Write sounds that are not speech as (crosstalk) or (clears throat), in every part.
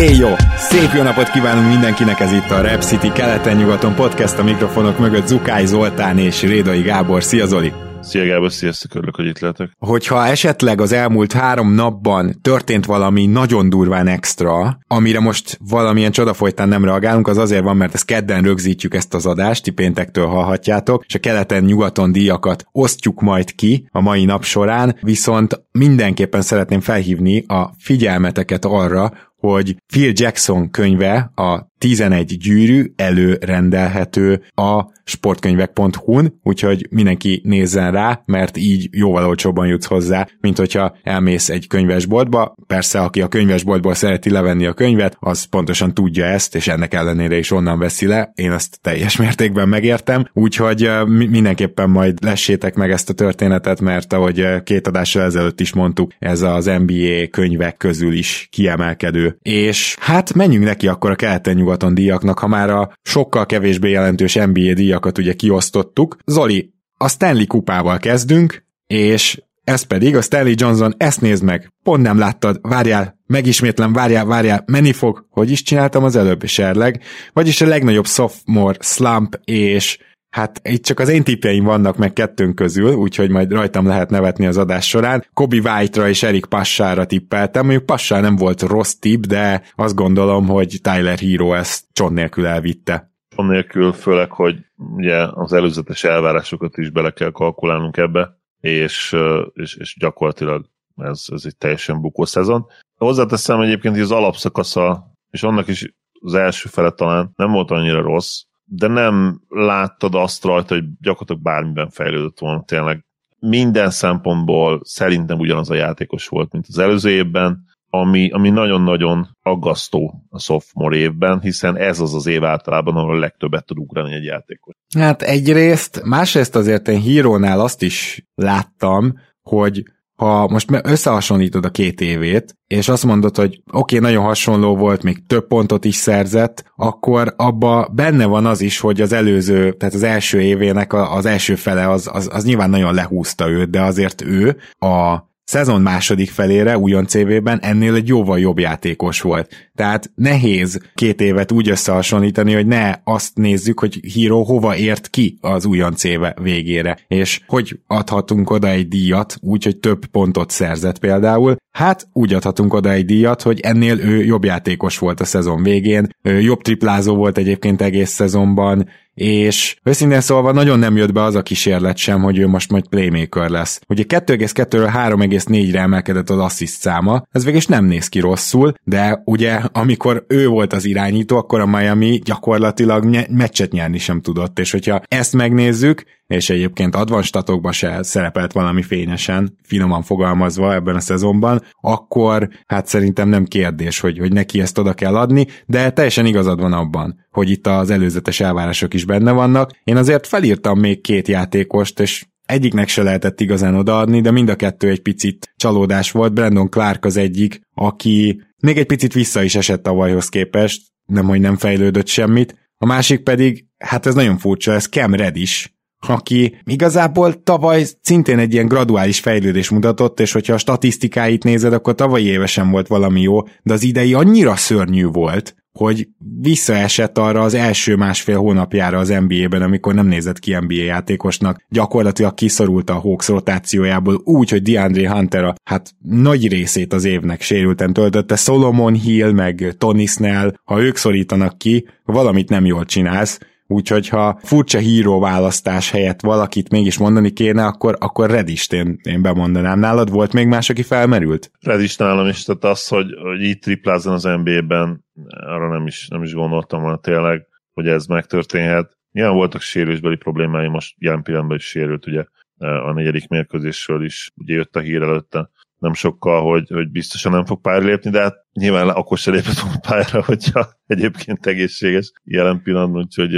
Éj jó! Szép jó napot kívánunk mindenkinek, ez itt a Rap City keleten-nyugaton podcast a mikrofonok mögött Zukály Zoltán és Rédai Gábor. Szia Zoli! Szia Gábor, sziasztok, örülök, hogy itt lehetek. Hogyha esetleg az elmúlt három napban történt valami nagyon durván extra, amire most valamilyen csoda folytán nem reagálunk, az azért van, mert ezt kedden rögzítjük ezt az adást, ti péntektől hallhatjátok, és a keleten-nyugaton díjakat osztjuk majd ki a mai nap során, viszont mindenképpen szeretném felhívni a figyelmeteket arra, hogy Phil Jackson könyve, a 11 gyűrű előrendelhető a sportkönyvek.hu-n, úgyhogy mindenki nézzen rá, mert így jóval olcsóbban jutsz hozzá, mint hogyha elmész egy könyvesboltba. Persze, aki a könyvesboltból szereti levenni a könyvet, az pontosan tudja ezt, és ennek ellenére is onnan veszi le. Én ezt teljes mértékben megértem, úgyhogy mindenképpen majd lessétek meg ezt a történetet, mert ahogy két adással ezelőtt is mondtuk, ez az NBA könyvek közül is kiemelkedő. És hát menjünk neki akkor a keleten nyugaton díjaknak, ha már a sokkal kevésbé jelentős NBA díjakat ugye kiosztottuk. Zoli, a Stanley kupával kezdünk, és ez pedig a Stanley Johnson, ezt nézd meg, pont nem láttad, várjál, megismétlem, várjál, várjál, menni fog, hogy is csináltam az előbb, serleg, vagyis a legnagyobb sophomore slump, és Hát itt csak az én tippjeim vannak meg kettőnk közül, úgyhogy majd rajtam lehet nevetni az adás során. Kobi White-ra és Erik Passára tippeltem, mondjuk Passá nem volt rossz tipp, de azt gondolom, hogy Tyler Hero ezt cson nélkül elvitte. Cson nélkül, főleg, hogy ugye az előzetes elvárásokat is bele kell kalkulálnunk ebbe, és, és, és gyakorlatilag ez, ez egy teljesen bukó szezon. Hozzáteszem egyébként, hogy az alapszakasza, és annak is az első fele talán nem volt annyira rossz, de nem láttad azt rajta, hogy gyakorlatilag bármiben fejlődött volna tényleg. Minden szempontból szerintem ugyanaz a játékos volt, mint az előző évben, ami, ami nagyon-nagyon aggasztó a sophomore évben, hiszen ez az az év általában, ahol a legtöbbet tud ugrani egy játékos. Hát egyrészt, másrészt azért én hírónál azt is láttam, hogy ha most összehasonlítod a két évét, és azt mondod, hogy oké, okay, nagyon hasonló volt, még több pontot is szerzett, akkor abba benne van az is, hogy az előző, tehát az első évének az első fele az, az, az nyilván nagyon lehúzta őt, de azért ő a szezon második felére újon CV-ben ennél egy jóval jobb játékos volt. Tehát nehéz két évet úgy összehasonlítani, hogy ne azt nézzük, hogy Hiro hova ért ki az újon CV végére, és hogy adhatunk oda egy díjat, úgy, hogy több pontot szerzett például. Hát úgy adhatunk oda egy díjat, hogy ennél ő jobb játékos volt a szezon végén, jobb triplázó volt egyébként egész szezonban, és őszintén szólva nagyon nem jött be az a kísérlet sem, hogy ő most majd playmaker lesz. Ugye 2,2-ről 3,4-re emelkedett az assziszt száma, ez végig nem néz ki rosszul, de ugye amikor ő volt az irányító, akkor a Miami gyakorlatilag meccset nyerni sem tudott, és hogyha ezt megnézzük, és egyébként advanstatokban se szerepelt valami fényesen, finoman fogalmazva ebben a szezonban, akkor hát szerintem nem kérdés, hogy, hogy neki ezt oda kell adni, de teljesen igazad van abban, hogy itt az előzetes elvárások is benne vannak. Én azért felírtam még két játékost, és egyiknek se lehetett igazán odaadni, de mind a kettő egy picit csalódás volt. Brandon Clark az egyik, aki még egy picit vissza is esett a vajhoz képest, nem, hogy nem fejlődött semmit. A másik pedig, hát ez nagyon furcsa, ez Cam Reddish, aki igazából tavaly szintén egy ilyen graduális fejlődés mutatott, és hogyha a statisztikáit nézed, akkor tavalyi évesen volt valami jó, de az idei annyira szörnyű volt, hogy visszaesett arra az első másfél hónapjára az NBA-ben, amikor nem nézett ki NBA játékosnak, gyakorlatilag kiszorult a Hawks rotációjából úgy, hogy DeAndre Hunter a hát nagy részét az évnek sérülten töltötte, Solomon Hill meg Tony Snell, ha ők szorítanak ki, valamit nem jól csinálsz, Úgyhogy ha furcsa híró választás helyett valakit mégis mondani kéne, akkor, akkor Redist én, én bemondanám. Nálad volt még más, aki felmerült? Redist nálam is, tehát az, hogy, hogy így triplázzon az NBA-ben, arra nem is, nem is gondoltam volna tényleg, hogy ez megtörténhet. Ilyen voltak sérülésbeli problémái, most jelen pillanatban is sérült, ugye a negyedik mérkőzésről is, ugye jött a hír előtte, nem sokkal, hogy, hogy biztosan nem fog pályára lépni, de hát nyilván akkor se lépett pályára, (laughs) hogyha egyébként egészséges jelen pillanatban, úgyhogy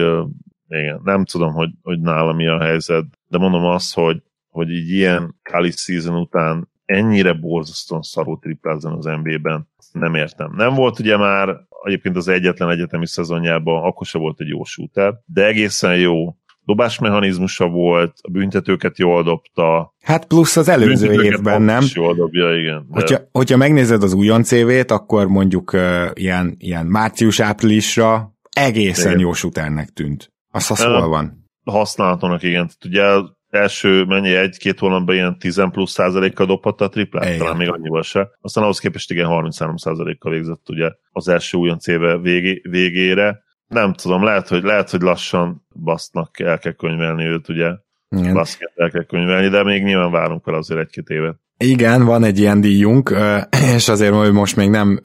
igen, nem tudom, hogy, hogy nála mi a helyzet, de mondom azt, hogy, hogy így ilyen college season után ennyire borzasztóan szarú triplázzon az NBA-ben, nem értem. Nem volt ugye már egyébként az egyetlen egyetemi szezonjában, akkor se volt egy jó shooter, de egészen jó dobásmechanizmusa volt, a büntetőket jól dobta. Hát plusz az előző évben, nem? Jól dobja, igen. De... Hogyha, hogyha megnézed az újon CV-t, akkor mondjuk uh, ilyen, ilyen március-áprilisra egészen igen. jó shooternek tűnt. Az az hol van? Használatónak, igen. Ugye első mennyi egy-két hónapban ilyen 10 plusz százalékkal dobhatta a triplát, Igen. talán még annyival se. Aztán ahhoz képest igen 33 százalékkal végzett ugye az első újonc éve végé, végére. Nem tudom, lehet, hogy, lehet, hogy lassan basznak el kell könyvelni őt, ugye. Baszket el kell könyvelni, de még nyilván várunk fel azért egy-két évet. Igen, van egy ilyen díjunk, (clears throat) és azért hogy most még nem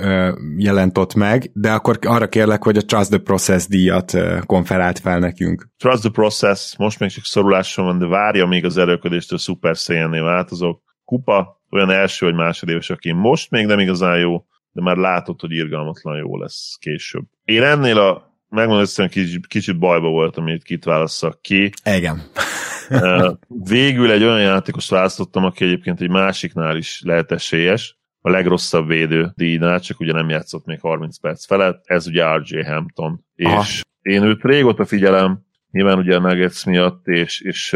jelent ott meg, de akkor arra kérlek, hogy a Trust the Process díjat konferált fel nekünk. Trust the Process, most még csak szoruláson van, de várja még az erőködéstől Super saiyan változok. Kupa, olyan első vagy másodéves, aki most még nem igazán jó, de már látod, hogy irgalmatlan jó lesz később. Én ennél a megmondom, hogy kicsit, kicsit bajba voltam, hogy kit válasszak ki. Igen. Végül egy olyan játékos választottam, aki egyébként egy másiknál is lehet esélyes, a legrosszabb védő díjnál, csak ugye nem játszott még 30 perc felett, ez ugye RJ Hampton. Aha. És én őt régóta figyelem, nyilván ugye a Nuggets miatt, és, és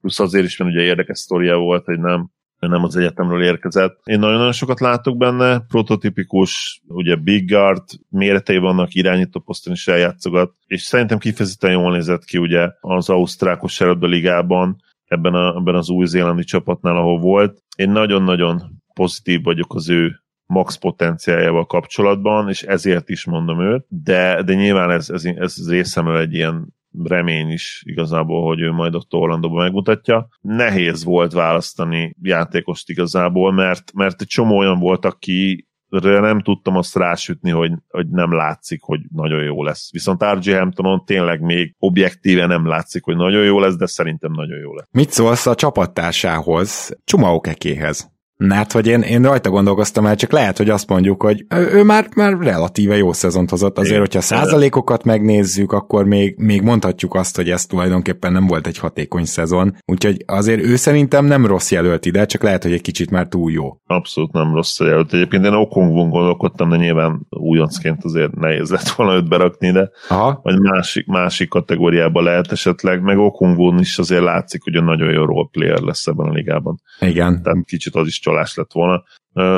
plusz azért is, mert ugye érdekes sztoria volt, hogy nem nem az egyetemről érkezett. Én nagyon-nagyon sokat látok benne, prototipikus, ugye Big Guard, méretei vannak, irányító poszton is eljátszogat, és szerintem kifejezetten jól nézett ki ugye az Ausztrákos Eredbe ligában, ebben, a, ebben az új-zélandi csapatnál, ahol volt. Én nagyon-nagyon pozitív vagyok az ő max potenciájával kapcsolatban, és ezért is mondom őt, de, de nyilván ez, ez, ez részemről egy ilyen remény is igazából, hogy ő majd ott Orlandóban megmutatja. Nehéz volt választani játékost igazából, mert, mert egy csomó olyan volt, aki nem tudtam azt rásütni, hogy, hogy nem látszik, hogy nagyon jó lesz. Viszont RJ Hamptonon tényleg még objektíve nem látszik, hogy nagyon jó lesz, de szerintem nagyon jó lesz. Mit szólsz a csapattársához, Csumaokekéhez? Mert hogy én, én rajta gondolkoztam el, csak lehet, hogy azt mondjuk, hogy ő, ő már, már relatíve jó szezont hozott. Azért, hogyha százalékokat megnézzük, akkor még, még mondhatjuk azt, hogy ez tulajdonképpen nem volt egy hatékony szezon. Úgyhogy azért ő szerintem nem rossz jelölt ide, csak lehet, hogy egy kicsit már túl jó. Abszolút nem rossz jelölt. Egyébként én Okongvon gondolkodtam, de nyilván újoncként azért nehéz lett volna őt berakni, de Aha. vagy másik, másik kategóriába lehet esetleg, meg Okongvon is azért látszik, hogy a nagyon jó role player lesz ebben a ligában. Igen. Tehát kicsit az is csalás lett volna.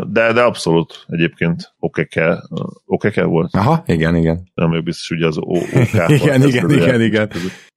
De, de abszolút egyébként okeke, okeke volt. Aha, igen, igen. Nem ő biztos, (laughs) ugye az OK. igen, igen, igen, igen.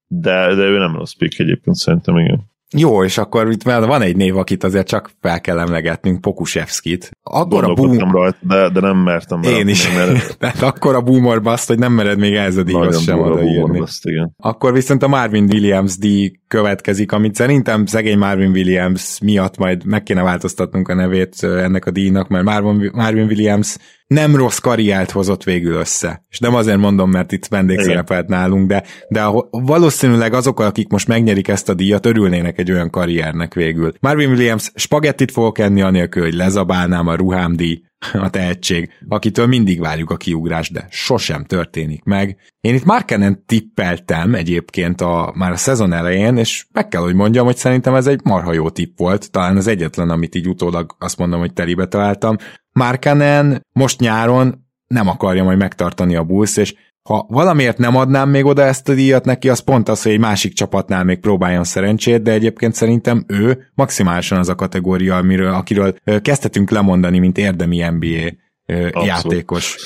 De, de ő nem rossz pick egyébként szerintem, igen. Jó, és akkor itt van egy név, akit azért csak fel kell emlegetnünk, Pokusevskit. Akkor a boom... rajta, de, de nem mertem. Én is. Mert... (laughs) Tehát akkor a boomer baszt, hogy nem mered még ez a díjhoz sem odaírni. Igen. Akkor viszont a Marvin Williams díj következik, amit szerintem szegény Marvin Williams miatt majd meg kéne változtatnunk a nevét ennek a díjnak, mert Marvin, Marvin Williams nem rossz karriert hozott végül össze. És nem azért mondom, mert itt vendégszerepelt nálunk, de, de valószínűleg azok, akik most megnyerik ezt a díjat, örülnének egy olyan karriernek végül. Marvin Williams spagettit fogok enni anélkül, hogy lezabálnám a ruhámdíj, a tehetség, akitől mindig várjuk a kiugrás, de sosem történik meg. Én itt Markenen tippeltem egyébként a, már a szezon elején, és meg kell, hogy mondjam, hogy szerintem ez egy marha jó tipp volt, talán az egyetlen, amit így utólag azt mondom, hogy telibe találtam. Markenen most nyáron nem akarja majd megtartani a Bulls, és ha valamiért nem adnám még oda ezt a díjat neki, az pont az, hogy egy másik csapatnál még próbáljon szerencsét, de egyébként szerintem ő maximálisan az a kategória, amiről, akiről kezdhetünk lemondani, mint érdemi NBA Abszolút. játékos.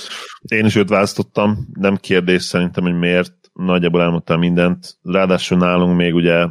Én is őt választottam, nem kérdés szerintem, hogy miért, nagyjából elmondtam mindent. Ráadásul nálunk még ugye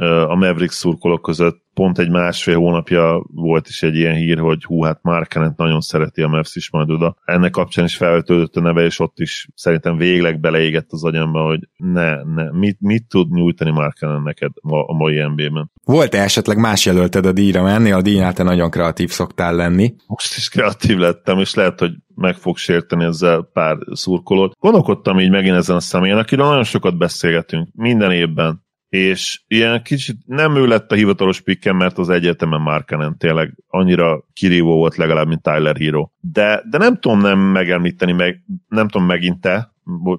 a Mavericks szurkolók között pont egy másfél hónapja volt is egy ilyen hír, hogy hú, hát Markenent nagyon szereti a Mavs is majd oda. Ennek kapcsán is felöltődött a neve, és ott is szerintem végleg beleégett az agyamba, hogy ne, ne, mit, mit tud nyújtani Markenen neked a, a mai NBA-ben. Volt-e esetleg más jelölted a díjra menni? A díjnál te nagyon kreatív szoktál lenni. Most is kreatív lettem, és lehet, hogy meg fog sérteni ezzel pár szurkolót. Gondolkodtam így megint ezen a személyen, akiről nagyon sokat beszélgetünk minden évben, és ilyen kicsit nem ő lett a hivatalos pikkem, mert az egyetemen Markanen tényleg annyira kirívó volt legalább, mint Tyler Hero. De, de nem tudom nem megemlíteni, meg, nem tudom megint te,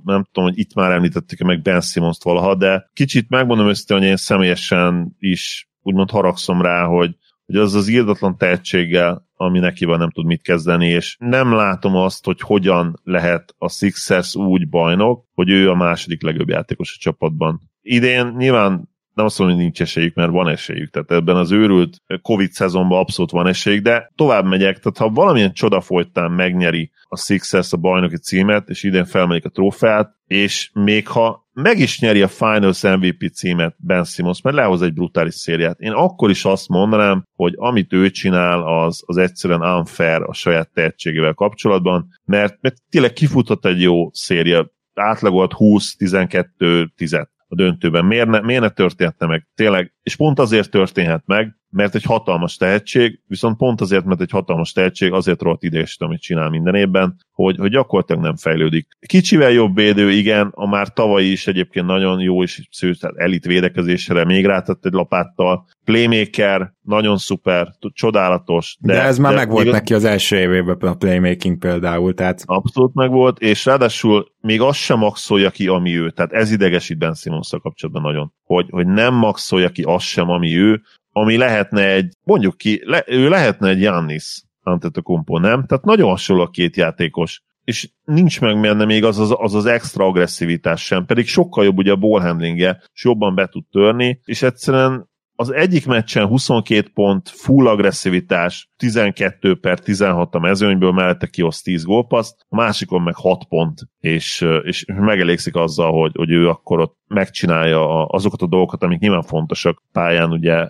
nem tudom, hogy itt már említettük meg Ben Simmons-t valaha, de kicsit megmondom őszintén, hogy én személyesen is úgymond haragszom rá, hogy, hogy az az írdatlan tehetséggel, ami neki van, nem tud mit kezdeni, és nem látom azt, hogy hogyan lehet a Sixers úgy bajnok, hogy ő a második legjobb játékos a csapatban. Idén nyilván nem azt mondom, hogy nincs esélyük, mert van esélyük. Tehát ebben az őrült Covid szezonban abszolút van esélyük, de tovább megyek. Tehát ha valamilyen csoda folytán megnyeri a Sixers a bajnoki címet, és idén felmegyik a trófeát, és még ha meg is nyeri a Finals MVP címet Ben Simmons, mert lehoz egy brutális szériát. Én akkor is azt mondanám, hogy amit ő csinál, az, az egyszerűen unfair a saját tehetségével kapcsolatban, mert, mert tényleg kifutott egy jó széria, átlagolt 20-12-10 a döntőben. Miért ne, miért ne történhetne meg? Tényleg, és pont azért történhet meg, mert egy hatalmas tehetség, viszont pont azért, mert egy hatalmas tehetség, azért rohadt ideges, amit csinál minden évben, hogy, hogy gyakorlatilag nem fejlődik. Kicsivel jobb védő, igen, a már tavalyi is egyébként nagyon jó, és tehát elit védekezésre még rátett egy lapáttal. Playmaker, nagyon szuper, csodálatos. De, de ez már megvolt igaz... neki az első évében a playmaking például, tehát... Abszolút megvolt, és ráadásul még azt sem maxolja ki, ami ő. Tehát ez idegesít Ben simmons kapcsolatban nagyon. Hogy, hogy nem maxolja ki azt sem, ami ő, ami lehetne egy, mondjuk ki, le, ő lehetne egy Jannis Antetokounmpo, nem? Tehát nagyon hasonló a két játékos és nincs meg benne még az az, az az extra agresszivitás sem, pedig sokkal jobb ugye a ball handlingje, és jobban be tud törni, és egyszerűen az egyik meccsen 22 pont, full agresszivitás, 12 per 16 a mezőnyből, mellette kihoz 10 gólpaszt, a másikon meg 6 pont, és, és megelégszik azzal, hogy, hogy ő akkor ott megcsinálja azokat a dolgokat, amik nyilván fontosak pályán, ugye,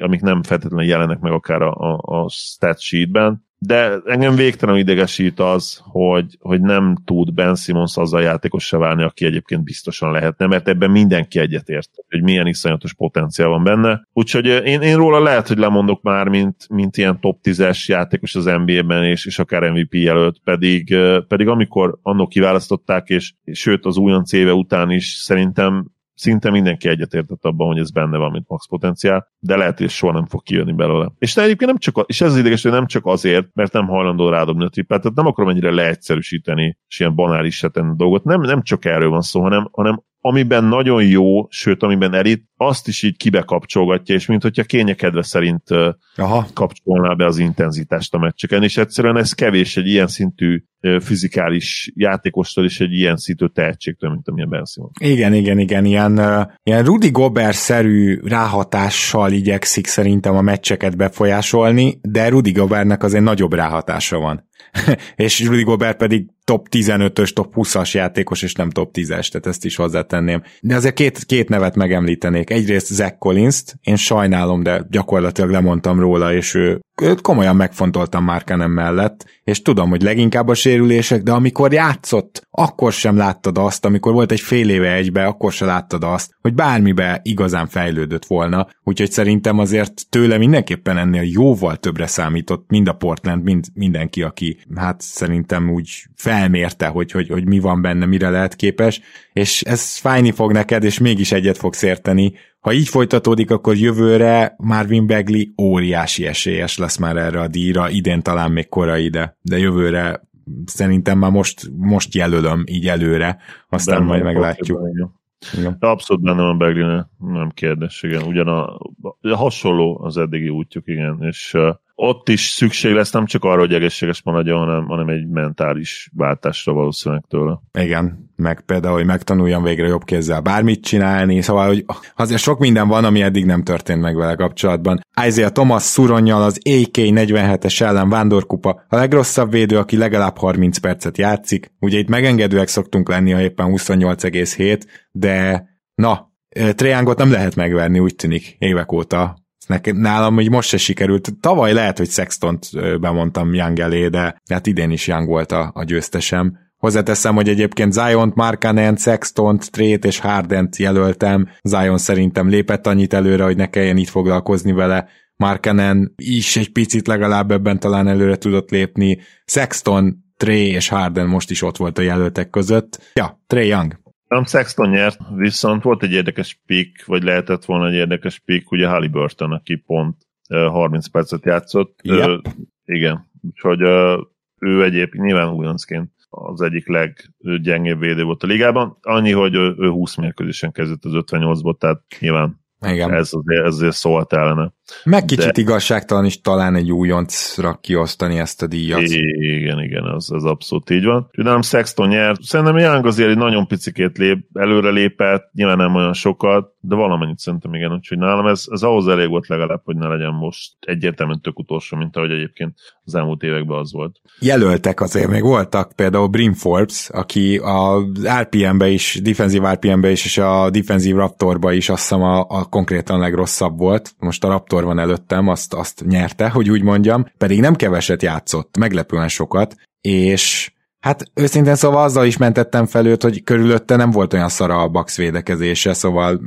amik nem feltétlenül jelenek meg akár a, a, a stat sheetben, de engem végtelen idegesít az, hogy, hogy nem tud Ben Simmons azzal játékossá válni, aki egyébként biztosan lehetne, mert ebben mindenki egyetért, hogy milyen iszonyatos potenciál van benne. Úgyhogy én, én róla lehet, hogy lemondok már, mint, mint ilyen top 10-es játékos az NBA-ben, és, és akár MVP jelölt, pedig, pedig amikor annak kiválasztották, és sőt az újonc éve után is szerintem szinte mindenki egyetértett abban, hogy ez benne van, mint max potenciál, de lehet, hogy soha nem fog kijönni belőle. És te egyébként nem csak, és ez ideges, hogy nem csak azért, mert nem hajlandó rádobni a trippát, tehát nem akarom ennyire leegyszerűsíteni, és ilyen banális a dolgot. Nem, nem csak erről van szó, hanem, hanem amiben nagyon jó, sőt, amiben elit, azt is így kibekapcsolgatja, és mint hogyha kényekedve szerint Aha. kapcsolná be az intenzitást a meccseken, és egyszerűen ez kevés egy ilyen szintű fizikális játékostól és egy ilyen szintű tehetségtől, mint amilyen Ben Simmons. Igen, igen, igen, ilyen, ilyen Rudy Gobert-szerű ráhatással igyekszik szerintem a meccseket befolyásolni, de Rudy Gobertnek azért nagyobb ráhatása van. (laughs) és Rudy Gobert pedig top 15-ös, top 20-as játékos, és nem top 10-es, tehát ezt is hozzátenném. De azért két, két nevet megemlítenék. Egyrészt Zach Collins-t, én sajnálom, de gyakorlatilag lemondtam róla, és ő, komolyan megfontoltam Markanen mellett, és tudom, hogy leginkább a sérülések, de amikor játszott, akkor sem láttad azt, amikor volt egy fél éve egybe, akkor sem láttad azt, hogy bármibe igazán fejlődött volna, úgyhogy szerintem azért tőle mindenképpen ennél jóval többre számított mind a Portland, mind mindenki, aki hát szerintem úgy felmérte, hogy, hogy, hogy mi van benne, mire lehet képes, és ez fájni fog neked, és mégis egyet fogsz érteni. Ha így folytatódik, akkor jövőre Marvin Bagley óriási esélyes lesz már erre a díjra, idén talán még korai, de, de jövőre szerintem már most, most jelölöm így előre, aztán Benne majd meglátjuk. Igen. Abszolút benne van Bagley, nem kérdés, igen. Ugyan a, a hasonló az eddigi útjuk, igen, és uh, ott is szükség lesz nem csak arra, hogy egészséges maradjon, hanem, hanem egy mentális váltásra valószínűleg tőle. Igen, meg például, hogy megtanuljam végre jobb kézzel bármit csinálni, szóval, hogy azért sok minden van, ami eddig nem történt meg vele kapcsolatban. Isaiah Thomas szuronnyal az AK-47-es ellen vándorkupa, a legrosszabb védő, aki legalább 30 percet játszik. Ugye itt megengedőek szoktunk lenni, ha éppen 28,7, de na, Triángot nem lehet megverni, úgy tűnik, évek óta nekem, nálam hogy most se sikerült. Tavaly lehet, hogy Sextont bemondtam Young elé, de hát idén is Young volt a, a győztesem. Hozzáteszem, hogy egyébként Zion-t, Markanen, Sextont, Trét és Hardent jelöltem. Zion szerintem lépett annyit előre, hogy ne kelljen itt foglalkozni vele. Markanen is egy picit legalább ebben talán előre tudott lépni. Sexton, Trey és Harden most is ott volt a jelöltek között. Ja, Trey Young. Nem Sexton nyert, viszont volt egy érdekes pick, vagy lehetett volna egy érdekes pick, ugye Halliburton, aki pont 30 percet játszott. Yep. Igen, úgyhogy ő egyébként nyilván újoncként az egyik leggyengébb védő volt a ligában. Annyi, hogy ő, ő 20 mérkőzésen kezdett az 58-ból, tehát nyilván Igen. ez azért, ez azért szólt ellene. Meg kicsit De... igazságtalan is talán egy újoncra kiosztani ezt a díjat. Igen, igen, az, az abszolút így van. Nem Sexton nyert. Szerintem Young azért egy nagyon picikét lép, előre lépett, nyilván nem olyan sokat, de valamennyit szerintem igen, úgyhogy nálam ez, ez ahhoz elég volt legalább, hogy ne legyen most egyértelműen tök utolsó, mint ahogy egyébként az elmúlt években az volt. Jelöltek azért, még voltak például Brim Forbes, aki az RPM-be is, defensív RPM-be is, és a defensív Raptorba is azt hiszem a, a konkrétan legrosszabb volt. Most a Raptor van előttem, azt, azt nyerte, hogy úgy mondjam, pedig nem keveset játszott, meglepően sokat, és Hát őszintén szóval azzal is mentettem fel őt, hogy körülötte nem volt olyan szara a Bax védekezése, szóval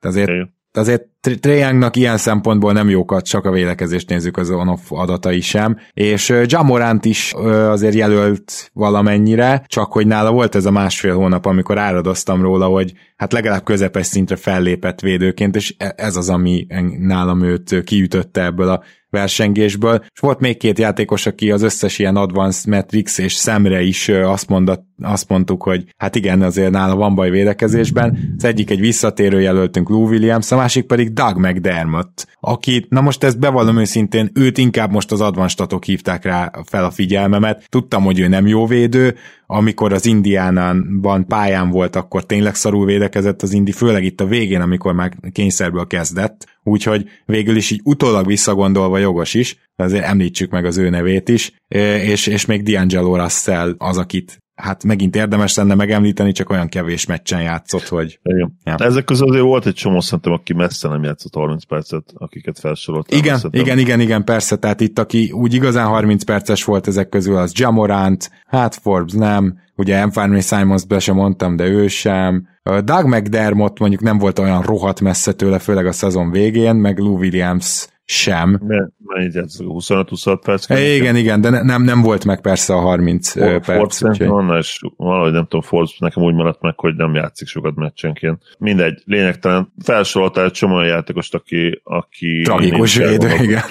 azért, azért Treyangnak ilyen szempontból nem jókat, csak a védekezést nézzük az on-off adatai sem, és Jamorant is azért jelölt valamennyire, csak hogy nála volt ez a másfél hónap, amikor áradoztam róla, hogy hát legalább közepes szintre fellépett védőként, és e- ez az, ami nálam őt kiütötte ebből a versengésből. És volt még két játékos, aki az összes ilyen advanced metrics és szemre is azt, mondat, azt mondtuk, hogy hát igen, azért nála van baj védekezésben. Az egyik egy visszatérő jelöltünk Lou Williams, a másik pedig Doug McDermott, aki, na most ezt bevallom őszintén, őt inkább most az advanstatok hívták rá fel a figyelmemet. Tudtam, hogy ő nem jó védő, amikor az Indiánánban pályán volt, akkor tényleg szarul védekezett az Indi, főleg itt a végén, amikor már kényszerből kezdett, úgyhogy végül is így utólag visszagondolva jogos is, azért említsük meg az ő nevét is, és, és még D'Angelo Russell az, akit hát megint érdemes lenne megemlíteni, csak olyan kevés meccsen játszott, hogy... Igen. Ja. Ezek közül azért volt egy csomó szerintem, aki messze nem játszott 30 percet, akiket felsoroltam. Igen, szerintem. igen, igen, igen, persze, tehát itt aki úgy igazán 30 perces volt ezek közül, az Jamorant, hát Forbes nem, ugye Anthony Simons be sem mondtam, de ő sem. Doug McDermott mondjuk nem volt olyan rohadt messze tőle, főleg a szezon végén, meg Lou Williams sem. Mennyit játszik? 25-26 perc? É, igen, igen, de nem, nem volt meg persze a 30 For, perc. Forbes van, és valahogy nem tudom, Forbes nekem úgy maradt meg, hogy nem játszik sokat meccsenként. Mindegy, lényegtelen. Felsoroltál egy csomó játékost, aki, aki tragikus védő, igen.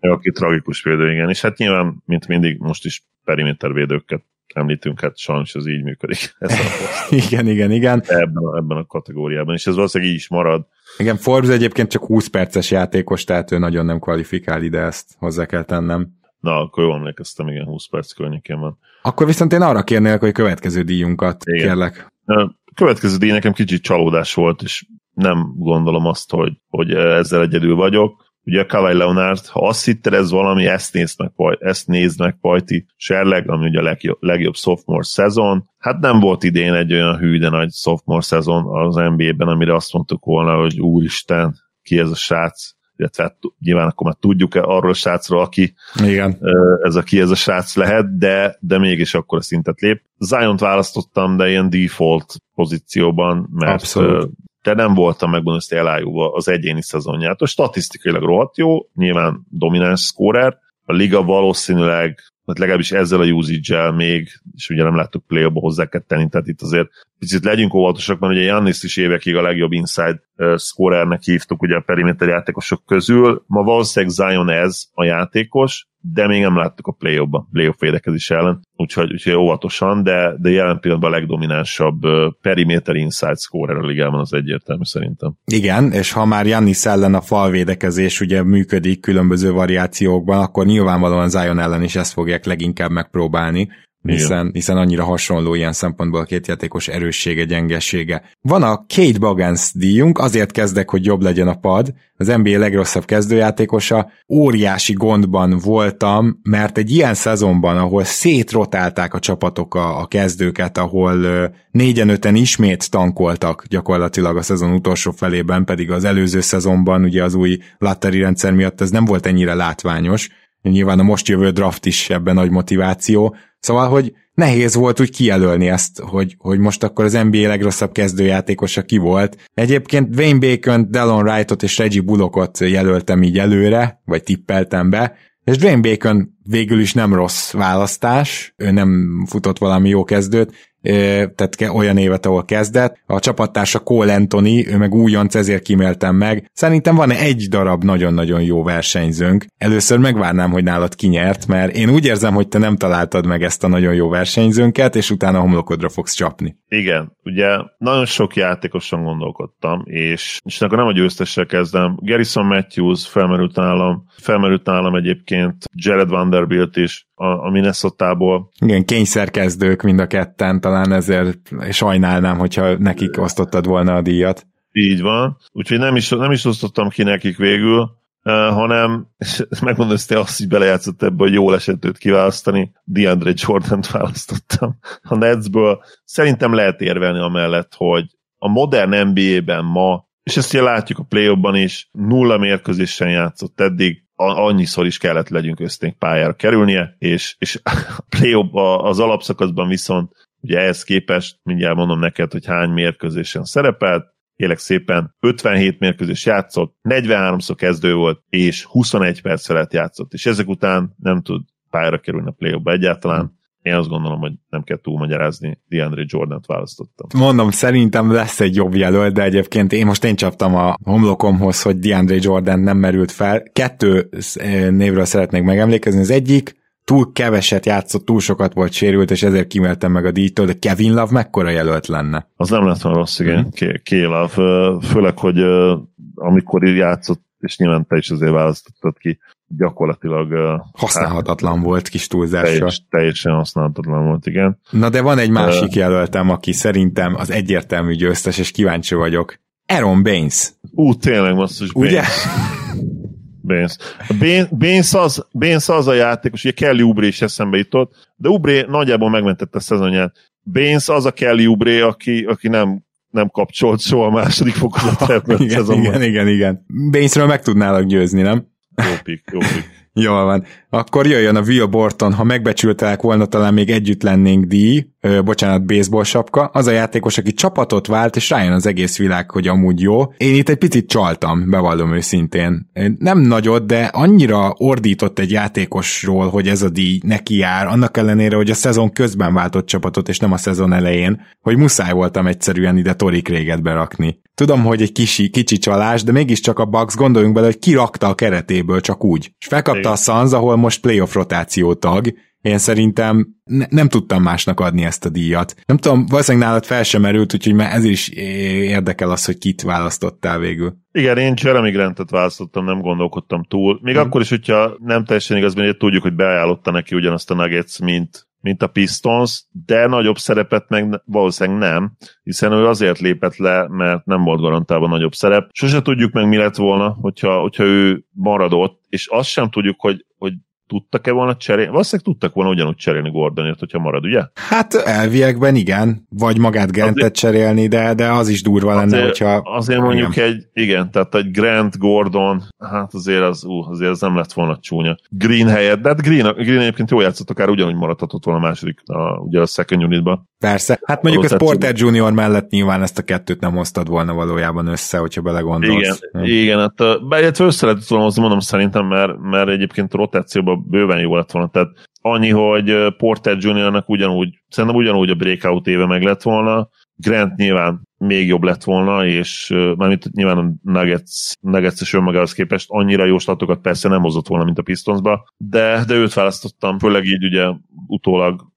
aki tragikus védő, igen. És hát nyilván, mint mindig, most is periméter védőket említünk, hát sajnos ez így működik. (laughs) Ez a igen, igen, igen. Ebben a, ebben a kategóriában, és ez valószínűleg így is marad. Igen, Forbes egyébként csak 20 perces játékos, tehát ő nagyon nem kvalifikál ide, ezt hozzá kell tennem. Na, akkor jól emlékeztem, igen, 20 perc környékén van. Akkor viszont én arra kérnélek, hogy következő díjunkat igen. kérlek. A következő díj nekem kicsit csalódás volt, és nem gondolom azt, hogy, hogy ezzel egyedül vagyok ugye a Kawai Leonard, ha azt hitted, ez valami, ezt nézd meg, ezt nézd meg Pajti Serleg, ami ugye a legjobb, legjobb sophomore szezon. Hát nem volt idén egy olyan hű, de nagy sophomore szezon az NBA-ben, amire azt mondtuk volna, hogy úristen, ki ez a srác, illetve hát nyilván akkor már tudjuk-e arról a srácról, aki Igen. ez a ki ez a srác lehet, de, de mégis akkor a szintet lép. Zion-t választottam, de ilyen default pozícióban, mert Abszolút de nem voltam ezt elájúva az egyéni szezonját. A statisztikailag rohadt jó, nyilván domináns scorer, a liga valószínűleg, hát legalábbis ezzel a usage még, és ugye nem láttuk play hozzá kell tenni, tehát itt azért picit legyünk óvatosak, mert ugye Jannis is évekig a legjobb inside scorernek hívtuk ugye a perimeter játékosok közül. Ma valószínűleg Zion ez a játékos, de még nem láttuk a play-offba, play-off védekezés ellen, úgyhogy, úgyhogy óvatosan, de, de jelen pillanatban a legdominánsabb perimeter inside scorer a ligában az egyértelmű szerintem. Igen, és ha már Jannis ellen a falvédekezés ugye működik különböző variációkban, akkor nyilvánvalóan Zion ellen is ezt fogják leginkább megpróbálni, hiszen, hiszen annyira hasonló ilyen szempontból a két játékos erőssége, gyengessége. Van a Kate Bagans díjunk, azért kezdek, hogy jobb legyen a pad, az NBA legrosszabb kezdőjátékosa, óriási gondban voltam, mert egy ilyen szezonban, ahol szétrotálták a csapatok a, a kezdőket, ahol négyen-öten ismét tankoltak gyakorlatilag a szezon utolsó felében, pedig az előző szezonban ugye az új latteri rendszer miatt ez nem volt ennyire látványos, nyilván a most jövő draft is ebben nagy motiváció, Szóval, hogy nehéz volt úgy kijelölni ezt, hogy, hogy most akkor az NBA legrosszabb kezdőjátékosa ki volt. Egyébként Wayne Bacon, Delon Wrightot és Reggie Bullockot jelöltem így előre, vagy tippeltem be, és Dwayne Bacon végül is nem rossz választás, ő nem futott valami jó kezdőt, tehát olyan évet, ahol kezdett. A csapattársa Cole Anthony, ő meg újonc, ezért kiméltem meg. Szerintem van egy darab nagyon-nagyon jó versenyzőnk. Először megvárnám, hogy nálad kinyert, mert én úgy érzem, hogy te nem találtad meg ezt a nagyon jó versenyzőnket, és utána homlokodra fogsz csapni. Igen, ugye nagyon sok játékosan gondolkodtam, és, és akkor nem a győztessel kezdem. Garrison Matthews felmerült nálam, felmerült nálam egyébként Jared Vanderbilt is, a, a Minnesota-ból. Igen, kényszerkezdők mind a ketten, talán ezért sajnálnám, hogyha nekik osztottad volna a díjat. Így van, úgyhogy nem is, nem is osztottam ki nekik végül, hanem (laughs) megmondom, hogy azt is belejátszott ebbe, hogy jól esett őt kiválasztani, DeAndre Jordan-t választottam a Netsből. Szerintem lehet érvelni amellett, hogy a modern NBA-ben ma, és ezt ugye látjuk a play is, nulla mérkőzésen játszott eddig, annyiszor is kellett legyünk összénk pályára kerülnie, és, és (laughs) a play az alapszakaszban viszont ugye ehhez képest, mindjárt mondom neked, hogy hány mérkőzésen szerepelt, élek szépen 57 mérkőzés játszott, 43-szor kezdő volt, és 21 perc felett játszott, és ezek után nem tud pályára kerülni a play egyáltalán. Én azt gondolom, hogy nem kell túlmagyarázni, DeAndre Jordan-t választottam. Mondom, szerintem lesz egy jobb jelölt, de egyébként én most én csaptam a homlokomhoz, hogy DeAndre Jordan nem merült fel. Kettő eh, névről szeretnék megemlékezni. Az egyik, túl keveset játszott, túl sokat volt sérült, és ezért kimeltem meg a díjtól, de Kevin Love mekkora jelölt lenne? Az nem lett volna rossz, igen, mm. K-Love. Főleg, hogy amikor játszott, és nyilván te is azért választottad ki, gyakorlatilag... Használhatatlan hát, volt kis túlzással. Teljes, teljesen használhatatlan volt, igen. Na de van egy másik uh, jelöltem, aki szerintem az egyértelmű győztes, és kíváncsi vagyok. Aaron Baines. Ú, tényleg basszus, Baines. Ugye? Baines. Baines, az, Baines az a játékos, ugye Kelly Ubré is eszembe jutott, de Ubré nagyjából megmentette a szezonját. Baines az a Kelly Ubré, aki, aki nem nem kapcsolt soha a második fokozat ebben igen, igen, igen, igen. Bainesről meg tudnálak győzni, nem? Jó pik, jó pik. Jól van. Akkor jöjjön a Will Borton, ha megbecsültelek volna, talán még együtt lennénk díj, ö, bocsánat, baseball sapka. Az a játékos, aki csapatot vált, és rájön az egész világ, hogy amúgy jó. Én itt egy picit csaltam, bevallom őszintén. Nem nagyot, de annyira ordított egy játékosról, hogy ez a díj neki jár, annak ellenére, hogy a szezon közben váltott csapatot, és nem a szezon elején, hogy muszáj voltam egyszerűen ide Torik Réget berakni. Tudom, hogy egy kicsi, kicsi csalás, de mégiscsak a Bucks gondoljunk bele, hogy kirakta a keretéből csak úgy. És felkapta a Suns, ahol most playoff rotáció tag, én szerintem ne, nem tudtam másnak adni ezt a díjat. Nem tudom, valószínűleg nálad fel sem merült, úgyhogy már ez is érdekel az, hogy kit választottál végül. Igen, én Jeremy Grantet választottam, nem gondolkodtam túl. Még hmm. akkor is, hogyha nem teljesen igaz, mert tudjuk, hogy beajánlotta neki ugyanazt a Nuggets, mint, mint a Pistons, de nagyobb szerepet meg valószínűleg nem, hiszen ő azért lépett le, mert nem volt garantálva nagyobb szerep. Sose tudjuk meg, mi lett volna, hogyha, hogyha ő maradott, és azt sem tudjuk, hogy, hogy tudtak-e volna cserélni? Valószínűleg tudtak volna ugyanúgy cserélni Gordonért, hogyha marad, ugye? Hát elviekben igen, vagy magát Grantet cserélni, de, de az is durva lenne, azért, hogyha... Azért mondjuk igen. egy, igen, tehát egy Grant, Gordon, hát azért az, ú, azért az nem lett volna csúnya. Green helyett, de hát Green, Green egyébként jól játszott, akár ugyanúgy maradhatott volna a második, a, ugye a second unitba. Persze, hát mondjuk ez Porter Junior mellett nyilván ezt a kettőt nem hoztad volna valójában össze, hogyha belegondolsz. Igen, hm. igen hát bejött össze lehetett volna hozni, mondom szerintem, mert, mert egyébként rotációban bőven jó lett volna, tehát annyi, hogy Porter Juniornak ugyanúgy, szerintem ugyanúgy a breakout éve meg lett volna, Grant nyilván még jobb lett volna, és mármint nyilván a Nuggets, Nuggets és önmagához képest annyira jó statokat persze nem hozott volna, mint a Pistonsba, de, de őt választottam, főleg így ugye utólag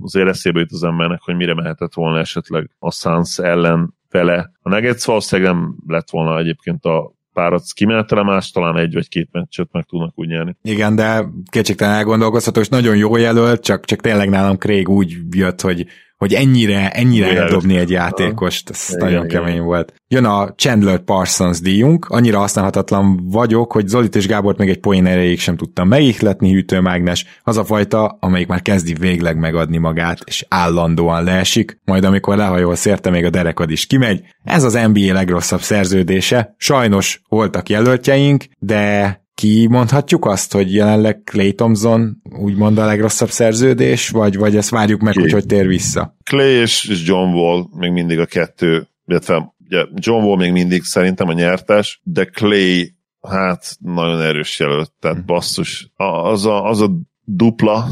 azért eszébe jut az embernek, hogy mire mehetett volna esetleg a Suns ellen vele. A Nuggets valószínűleg nem lett volna egyébként a párat kimenetele, más talán egy vagy két meccset meg tudnak úgy nyerni. Igen, de kétségtelen elgondolkozható, és nagyon jó jelölt, csak, csak tényleg nálam Craig úgy jött, hogy hogy ennyire, ennyire Igen. eldobni egy játékost, ez Igen, nagyon Igen. kemény volt. Jön a Chandler Parsons díjunk, annyira használhatatlan vagyok, hogy Zolit és Gábort még egy poén erejéig sem tudtam megihletni, hűtőmágnes, az a fajta, amelyik már kezdi végleg megadni magát, és állandóan leesik, majd amikor lehajol szérte, még a derekad is kimegy. Ez az NBA legrosszabb szerződése. Sajnos voltak jelöltjeink, de ki mondhatjuk azt, hogy jelenleg Clay Thompson úgymond a legrosszabb szerződés, vagy, vagy ezt várjuk meg, Clay. hogy hogy tér vissza? Clay és John Wall még mindig a kettő, illetve ugye John Wall még mindig szerintem a nyertes, de Clay hát nagyon erős jelölt, tehát hmm. basszus. Az a, az a dupla,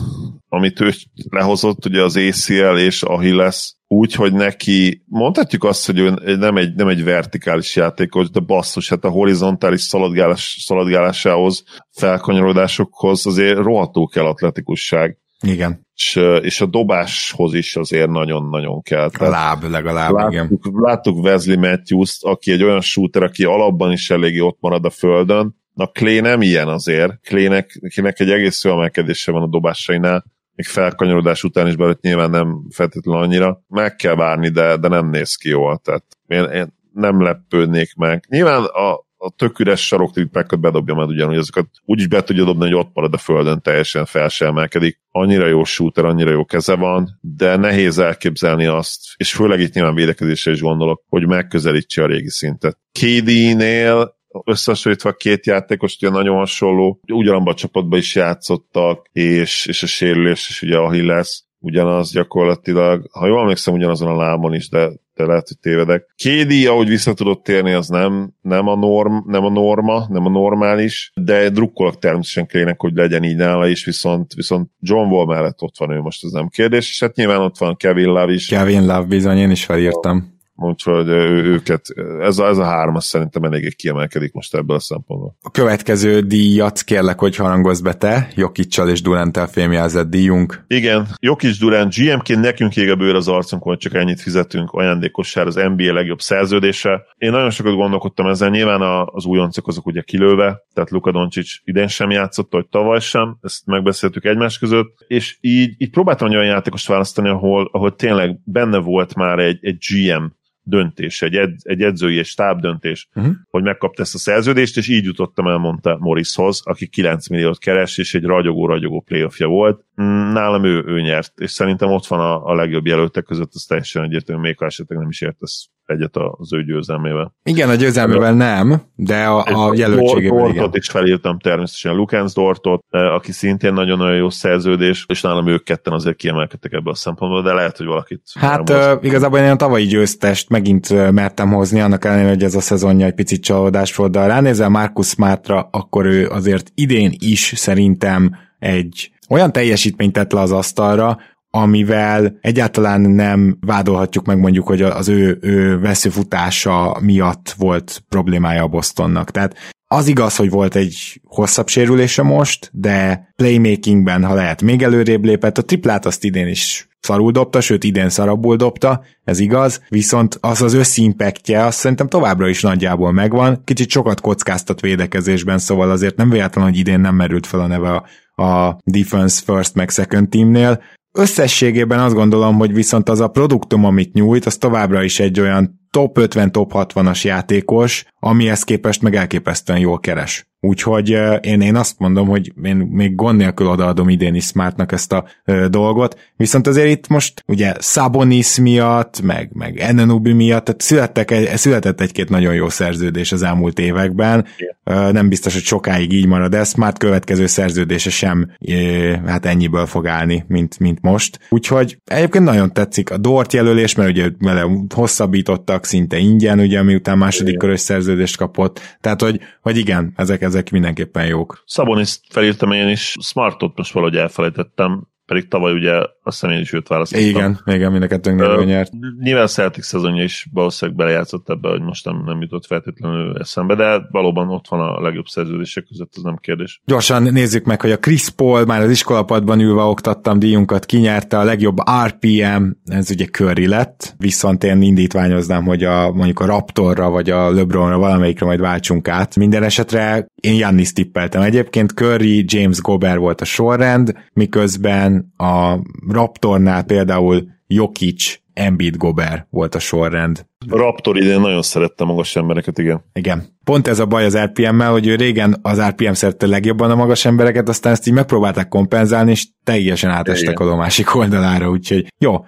amit ő lehozott, ugye az ACL és Achilles úgy, hogy neki mondhatjuk azt, hogy ő nem egy, nem egy vertikális játékos, de basszus, hát a horizontális szaladgálás, szaladgálásához, felkanyarodásokhoz azért rohadtó kell atletikusság. Igen. És, és a dobáshoz is azért nagyon-nagyon kell. A láb legalább, láttuk, igen. Láttuk Wesley matthews aki egy olyan shooter, aki alapban is eléggé ott marad a földön, Na Clay nem ilyen azért. Claynek egy egész jó emelkedése van a dobásainál, még felkanyarodás után is belőtt nyilván nem feltétlenül annyira. Meg kell várni, de, de nem néz ki jól. Tehát én, én nem lepődnék meg. Nyilván a, a tök üres saroktrippákat bedobja majd ugyanúgy, azokat úgyis be tudja dobni, hogy ott marad a földön, teljesen fel sem emelkedik. Annyira jó shooter, annyira jó keze van, de nehéz elképzelni azt, és főleg itt nyilván védekezésre is gondolok, hogy megközelítse a régi szintet. KD-nél összehasonlítva két játékos, ugye nagyon hasonló, ugyanabban a csapatban is játszottak, és, és a sérülés is ugye Achilles, ugyanaz gyakorlatilag, ha jól emlékszem, ugyanazon a lábon is, de, de lehet, hogy tévedek. Kédi, ahogy vissza tudott térni, az nem, nem, a norm, nem a norma, nem a normális, de drukkolok természetesen Klének, hogy legyen így nála is, viszont, viszont John Wall mellett ott van ő most, ez nem kérdés, és hát nyilván ott van Kevin Love is. Kevin Love bizony, én is felírtam úgyhogy őket, ez a, ez a három szerintem eléggé kiemelkedik most ebből a szempontból. A következő díjat kérlek, hogy harangozz be te, Jokicsal és Duranttel fémjelzett díjunk. Igen, Jokic Durant GM-ként nekünk ég a bőr az arcunk, hogy csak ennyit fizetünk ajándékossár az NBA legjobb szerződése. Én nagyon sokat gondolkodtam ezzel, nyilván az újoncok azok ugye kilőve, tehát Luka Doncic idén sem játszott, vagy tavaly sem, ezt megbeszéltük egymás között, és így, így próbáltam olyan játékost választani, ahol, ahol tényleg benne volt már egy, egy GM döntés, egy, ed, egy edzői és stáb döntés, uh-huh. hogy megkapta ezt a szerződést, és így jutottam el, mondta Morrishoz, aki 9 milliót keres, és egy ragyogó-ragyogó playoffja volt. Mm, nálam ő, ő nyert, és szerintem ott van a, a legjobb jelöltek között, az teljesen egyértelmű, még ha esetleg nem is értesz egyet az ő győzelmével. Igen, a győzelmével nem, de a, a jelöltségével Dortot igen. is felírtam természetesen, Lukens Dortot, aki szintén nagyon-nagyon jó szerződés, és nálam ők ketten azért kiemelkedtek ebbe a szempontból, de lehet, hogy valakit... Hát uh, igazából én a tavalyi győztest megint mertem hozni, annak ellenére, hogy ez a szezonja egy picit csalódás volt, de ha ránézel Markus Smartra, akkor ő azért idén is szerintem egy olyan teljesítményt tett le az asztalra, amivel egyáltalán nem vádolhatjuk meg mondjuk, hogy az ő, ő veszőfutása miatt volt problémája a Bostonnak. Tehát az igaz, hogy volt egy hosszabb sérülése most, de playmakingben, ha lehet, még előrébb lépett. A triplát azt idén is szarul dobta, sőt idén szarabbul dobta, ez igaz, viszont az az összimpaktje, azt szerintem továbbra is nagyjából megvan, kicsit sokat kockáztat védekezésben, szóval azért nem véletlen, hogy idén nem merült fel a neve a, a defense first meg second teamnél, Összességében azt gondolom, hogy viszont az a produktum, amit nyújt, az továbbra is egy olyan top 50, top 60-as játékos, amihez képest meg elképesztően jól keres. Úgyhogy én, én azt mondom, hogy én még gond nélkül odaadom idén is Smartnak ezt a ö, dolgot, viszont azért itt most ugye Sabonis miatt, meg, meg Enenubi miatt, tehát születtek egy, született egy-két nagyon jó szerződés az elmúlt években, ö, nem biztos, hogy sokáig így marad ez, Smart következő szerződése sem ö, hát ennyiből fog állni, mint, mint most. Úgyhogy egyébként nagyon tetszik a Dort jelölés, mert ugye vele hosszabbítottak szinte ingyen, ugye miután második körös szerződést kapott, tehát hogy, hogy igen, ezek ezek mindenképpen jók. Szabonis felírtam én is, Smartot most valahogy elfelejtettem, pedig tavaly ugye azt hiszem én is őt választottam. Igen, igen, mind a kettőnknél nyert. Nyilván a Celtic szezonja is valószínűleg belejátszott ebbe, hogy most nem, nem jutott feltétlenül eszembe, de valóban ott van a legjobb szerződések között, ez nem kérdés. Gyorsan nézzük meg, hogy a Chris Paul már az iskolapadban ülve oktattam díjunkat, kinyerte a legjobb RPM, ez ugye Curry lett, viszont én indítványoznám, hogy a, mondjuk a Raptorra vagy a LeBronra valamelyikre majd váltsunk át. Minden esetre én Jannis tippeltem. Egyébként Curry, James Gobert volt a sorrend, miközben a Raptornál például Jokic, Embiid Gober volt a sorrend. Raptor idén nagyon szerette magas embereket, igen. Igen. Pont ez a baj az RPM-mel, hogy ő régen az RPM szerette legjobban a magas embereket, aztán ezt így megpróbálták kompenzálni, és teljesen átestek igen. a másik oldalára, úgyhogy jó.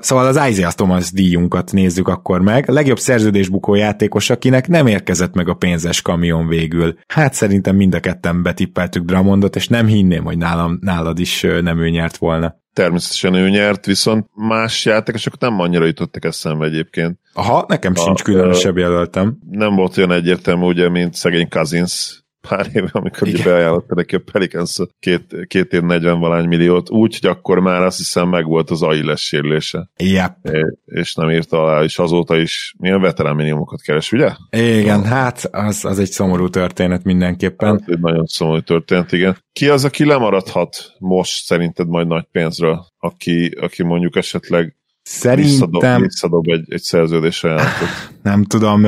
Szóval az Isaiah Thomas díjunkat nézzük akkor meg. Legjobb szerződésbukó játékos, akinek nem érkezett meg a pénzes kamion végül. Hát szerintem mind a ketten betippeltük Dramondot, és nem hinném, hogy nálam, nálad is nem ő nyert volna természetesen ő nyert, viszont más játékosok nem annyira jutottak eszembe egyébként. Aha, nekem a, sincs különösebb jelöltem. Nem volt olyan egyértelmű, ugye, mint szegény Cousins, pár éve, amikor ugye beajánlotta neki a Pelicans két, két év 40 valány milliót, úgy, hogy akkor már azt hiszem meg volt az Ailes sérülése. Yep. És nem írta alá, és azóta is milyen veterán minimumot keres, ugye? Igen, hát az, az egy szomorú történet mindenképpen. Hát, egy nagyon szomorú történet, igen. Ki az, aki lemaradhat most szerinted majd nagy pénzről, aki, aki mondjuk esetleg Szerintem... Visszadob, egy, egy szerződés ajánlatot. (laughs) Nem tudom,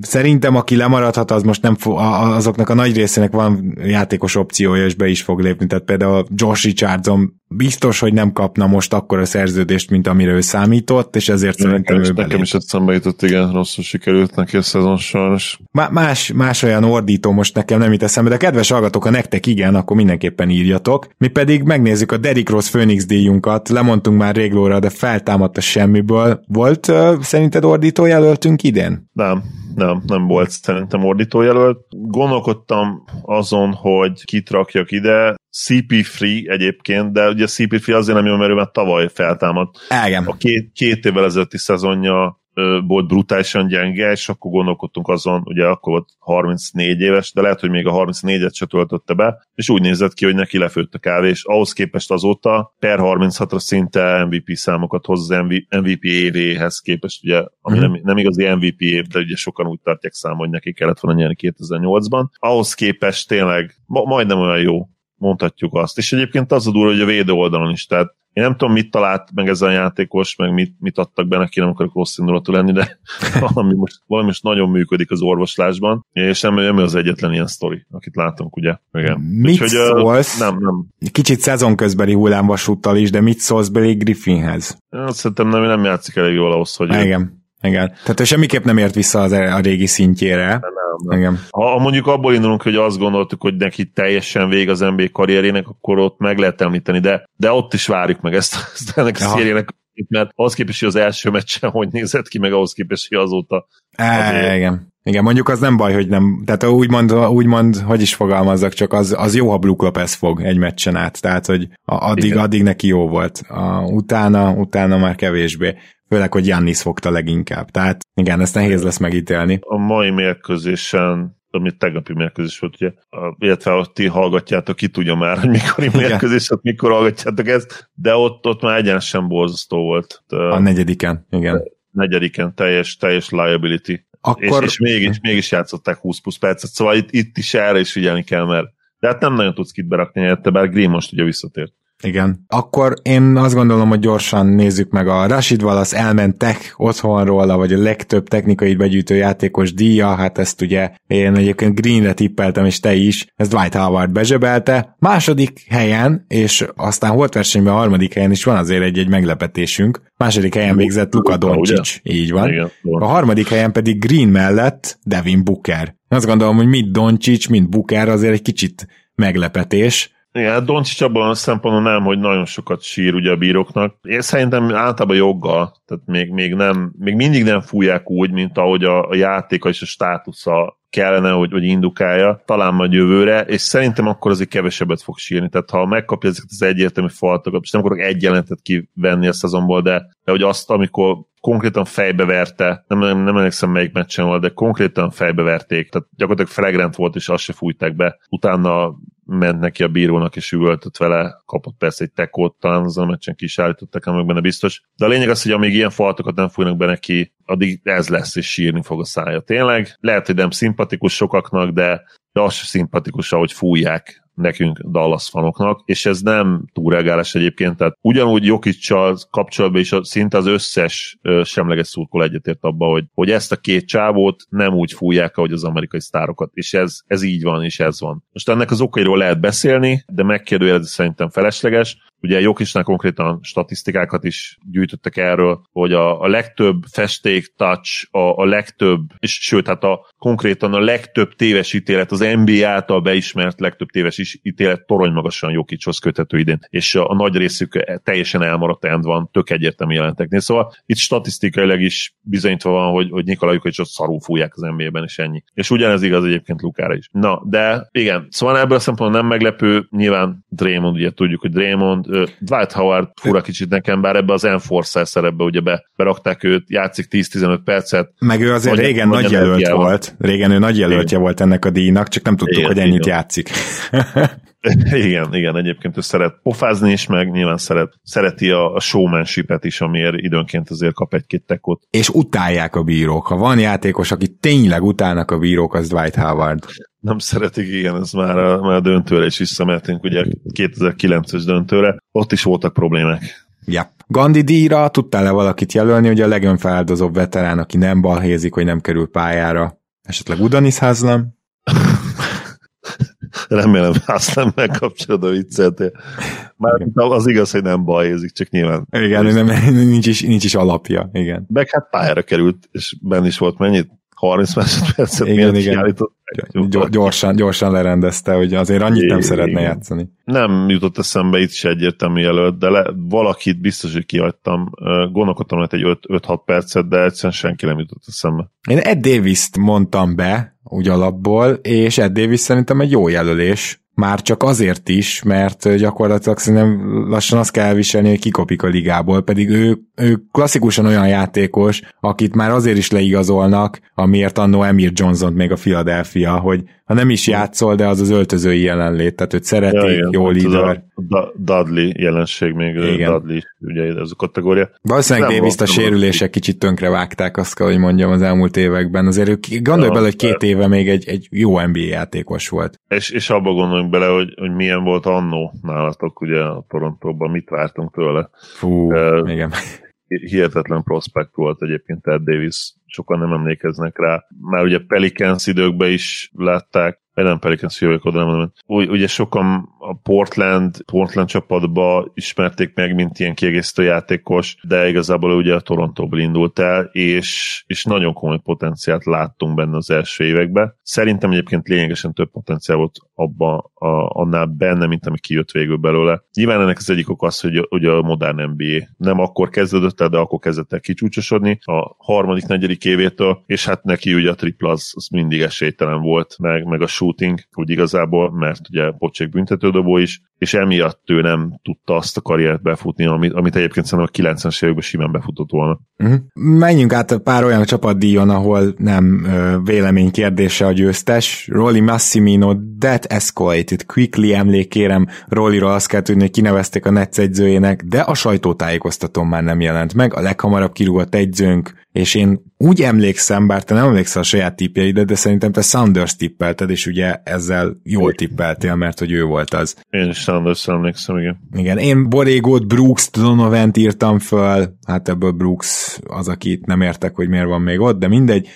szerintem aki lemaradhat, az most nem fog, azoknak a nagy részének van játékos opciója, és be is fog lépni. Tehát például Josh Richardson biztos, hogy nem kapna most akkor a szerződést, mint amire ő számított, és ezért Igen, szerintem ő Nekem is eszembe jutott, igen, rosszul sikerült neki a szezon sajnos. Más, más olyan ordító most nekem nem itt eszembe, de kedves hallgatók, ha nektek igen, akkor mindenképpen írjatok. Mi pedig megnézzük a Derrick Rose Phoenix díjunkat, lemondtunk már réglóra, de feltámadt a semmiből. Volt uh, szerinted ordító jelöltünk idén? Nem, nem, nem volt szerintem ordítójelölt. Gondolkodtam azon, hogy kit rakjak ide, CP3 egyébként, de ugye CP3 azért nem jó, mert ő már tavaly feltámadt. Igen. A két, két évvel ezelőtti szezonja volt brutálisan gyenge, és akkor gondolkodtunk azon, ugye akkor volt 34 éves, de lehet, hogy még a 34-et se töltötte be, és úgy nézett ki, hogy neki lefőtt a kávé, és ahhoz képest azóta per 36-ra szinte MVP számokat hoz az MVP évéhez képest, ugye, ami mm. nem, nem igazi MVP év, de ugye sokan úgy tartják számon, hogy neki kellett volna nyerni 2008-ban. Ahhoz képest tényleg ma, majdnem olyan jó, mondhatjuk azt. És egyébként az a durva, hogy a védő oldalon is, tehát én nem tudom, mit talált meg ez a játékos, meg mit, mit adtak be neki, nem akarok rossz indulatú lenni, de (laughs) valami most, valami most nagyon működik az orvoslásban, és nem, nem az egyetlen ilyen sztori, akit látunk, ugye? Igen. Mit Úgyhogy, szólsz? Nem, nem. Kicsit szezonközbeli hullámvasúttal is, de mit szólsz Billy Griffinhez? Én szerintem nem, nem játszik elég jól ahhoz, hogy... Igen. Igen. Tehát ő semmiképp nem ért vissza az, a régi szintjére. Nem, nem. Igen. Ha mondjuk abból indulunk, hogy azt gondoltuk, hogy neki teljesen vég az NBA karrierének, akkor ott meg lehet említeni, de, de ott is várjuk meg ezt, (laughs) ezt ennek a szériének, mert ahhoz képest, hogy az első meccsen hogy nézett ki, meg ahhoz képest, hogy azóta. É, igen. Igen, mondjuk az nem baj, hogy nem, tehát úgymond, úgymond hogy is fogalmazzak, csak az, az jó, ha Blue Lopez fog egy meccsen át, tehát hogy addig, addig neki jó volt, a, utána, utána már kevésbé főleg, hogy Jannis fogta leginkább. Tehát igen, ezt nehéz lesz megítélni. A mai mérkőzésen ami tegnapi mérkőzés volt, ugye, illetve ha ti hallgatjátok, ki tudja már, hogy mikor mérkőzés, ott mikor hallgatjátok ezt, de ott, ott már egyenesen borzasztó volt. A negyediken, igen. Negyediken teljes, teljes liability. Akkor... És, és mégis, mégis játszották 20 plusz percet, szóval itt, itt is erre is figyelni kell, mert de hát nem nagyon tudsz kit berakni helyette, bár Green most ugye visszatért. Igen. Akkor én azt gondolom, hogy gyorsan nézzük meg a Rashid Wallace elmentek otthonról, vagy a legtöbb technikai begyűjtő játékos díja, hát ezt ugye én egyébként Greenre tippeltem, és te is, ez Dwight Howard bezsebelte. Második helyen, és aztán holt versenyben a harmadik helyen is van azért egy-egy meglepetésünk. Második helyen végzett Luka Doncic, így van. Igen, a harmadik helyen pedig Green mellett Devin Booker. Azt gondolom, hogy mind Doncic, mind Booker azért egy kicsit meglepetés igen, hát Doncsics abban a szempontból nem, hogy nagyon sokat sír ugye a bíróknak. Én szerintem általában joggal, tehát még, még, nem, még mindig nem fújják úgy, mint ahogy a, a játéka és a státusza kellene, hogy, hogy indukálja, talán majd jövőre, és szerintem akkor azért kevesebbet fog sírni. Tehát ha megkapja ezeket az egyértelmű faltokat, és nem akarok egy jelentet kivenni a szezonból, de, de hogy azt, amikor konkrétan fejbe nem, nem, nem emlékszem melyik meccsen volt, de konkrétan fejbe verték, tehát gyakorlatilag flagrant volt, és azt se fújták be. Utána ment neki a bírónak, és üvöltött vele, kapott persze egy tekót, talán azon a meccsen ki is állították, meg benne biztos. De a lényeg az, hogy amíg ilyen faltokat nem fújnak be neki, addig ez lesz, és sírni fog a szája. Tényleg, lehet, hogy nem szimpatikus sokaknak, de, de az sem szimpatikus, ahogy fújják nekünk Dallas fanoknak, és ez nem túlreagálás egyébként, tehát ugyanúgy Jokicsal kapcsolatban is a, szinte az összes semleges szurkol egyetért abba, hogy, hogy ezt a két csávót nem úgy fújják, ahogy az amerikai sztárokat, és ez, ez így van, és ez van. Most ennek az okairól lehet beszélni, de megkérdőjelezni szerintem felesleges, Ugye Jokisnál konkrétan statisztikákat is gyűjtöttek erről, hogy a, a legtöbb festék touch, a, a legtöbb, és sőt, hát a, konkrétan a legtöbb téves ítélet, az NBA által beismert legtöbb téves ítélet torony magasan Jokicshoz köthető idén, és a, nagy részük teljesen elmaradt end van, tök egyértelmű jelenteknél. Szóval itt statisztikailag is bizonyítva van, hogy, hogy Nikola Jokicsot szarul fújják az NBA-ben, és ennyi. És ugyanez igaz egyébként Lukára is. Na, de igen, szóval ebből a szempontból nem meglepő, nyilván Draymond, ugye tudjuk, hogy Draymond Dwight Howard fura kicsit nekem, bár ebbe az Enforcer szerepbe ugye be, berakták őt, játszik 10-15 percet. Meg ő azért nagy, régen nagy jelölt volt. Jelölt. Régen ő nagy jelöltje volt ennek a díjnak, csak nem tudtuk, Igen, hogy ennyit igen. játszik. (laughs) Igen, igen, egyébként ő szeret pofázni is, meg nyilván szeret, szereti a, a showmanshipet is, amiért időnként azért kap egy-két tekot. És utálják a bírók. Ha van játékos, aki tényleg utálnak a bírók, az Dwight Howard. Nem szeretik, igen, ez már a, már a döntőre is visszamehetünk, ugye 2009-es döntőre, ott is voltak problémák. Ja. Gandhi díjra tudtál-e valakit jelölni, hogy a legönfeláldozóbb veterán, aki nem balhézik, hogy nem kerül pályára? Esetleg Udanis Haslam? (laughs) Remélem, nem megkapcsolod a vicceltél. Már az igaz, hogy nem balhézik, csak nyilván. Igen, nem, nincs, is, nincs is alapja, igen. Meg hát pályára került, és benne is volt mennyit? 30 másodpercet Igen, igen. Gyorsan, gyorsan lerendezte, hogy azért annyit nem Igen. szeretne játszani. Nem jutott eszembe itt is egyértelmű jelölt, de le, valakit biztos, hogy kihagytam. Gondolkodtam, hogy egy 5-6 percet, de egyszerűen senki nem jutott eszembe. Én Ed Davis-t mondtam be, úgy alapból, és Ed Davis szerintem egy jó jelölés. Már csak azért is, mert gyakorlatilag szerintem lassan azt kell elviselni, hogy kikopik a ligából, pedig ő, ő klasszikusan olyan játékos, akit már azért is leigazolnak, amiért annó Emir Johnson még a Philadelphia, hogy ha nem is játszol, de az az öltözői jelenlét, tehát őt szereti, ja, igen, jó az líder. A Dudley jelenség még, Igen. Dudley, ugye ez a kategória. Valószínűleg davis a sérülések kicsit tönkre vágták, azt kell, hogy mondjam az elmúlt években. Azért ő, gondolj Ja, bele, hogy két éve még egy, egy jó NBA játékos volt. És, és abba gondoljunk bele, hogy, hogy milyen volt annó nálatok, ugye a Torontóban, mit vártunk tőle. Fú, Ö, igen. hihetetlen prospekt volt egyébként Ted Davis, sokan nem emlékeznek rá. Már ugye Pelicans időkben is látták, vagy nem Pelicans jövök oda, nem ugye sokan a Portland, Portland csapatba ismerték meg, mint ilyen kiegészítő játékos, de igazából ugye a Torontóból indult el, és, és nagyon komoly potenciált láttunk benne az első években. Szerintem egyébként lényegesen több potenciál volt abba, a, annál benne, mint ami kijött végül belőle. Nyilván ennek az egyik ok az, hogy ugye a modern NBA nem akkor kezdődött el, de akkor kezdett el kicsúcsosodni a harmadik, negyedik évétől, és hát neki ugye a tripla az, az mindig esélytelen volt, meg, meg a shooting, úgy igazából, mert ugye pocsék büntetődobó is, és emiatt ő nem tudta azt a karriert befutni, amit, amit egyébként szerintem a 90-es években simán befutott volna. Uh-huh. Menjünk át pár olyan csapatdíjon, ahol nem ö, vélemény kérdése a győztes. Rolly Massimino, that escalated quickly, emlékérem, Rolliról azt kell tudni, hogy kinevezték a Netsz egyzőjének, de a sajtótájékoztatón már nem jelent meg, a leghamarabb kirúgott egyzőnk, és én úgy emlékszem, bár te nem emlékszel a saját tippjeidre, de szerintem te Sanders tippelted, és ugye ezzel jól tippeltél, mert hogy ő volt az. Én is sanders emlékszem, igen. Igen, én Borégót, Brooks, Donovan-t írtam föl, hát ebből Brooks az, akit nem értek, hogy miért van még ott, de mindegy.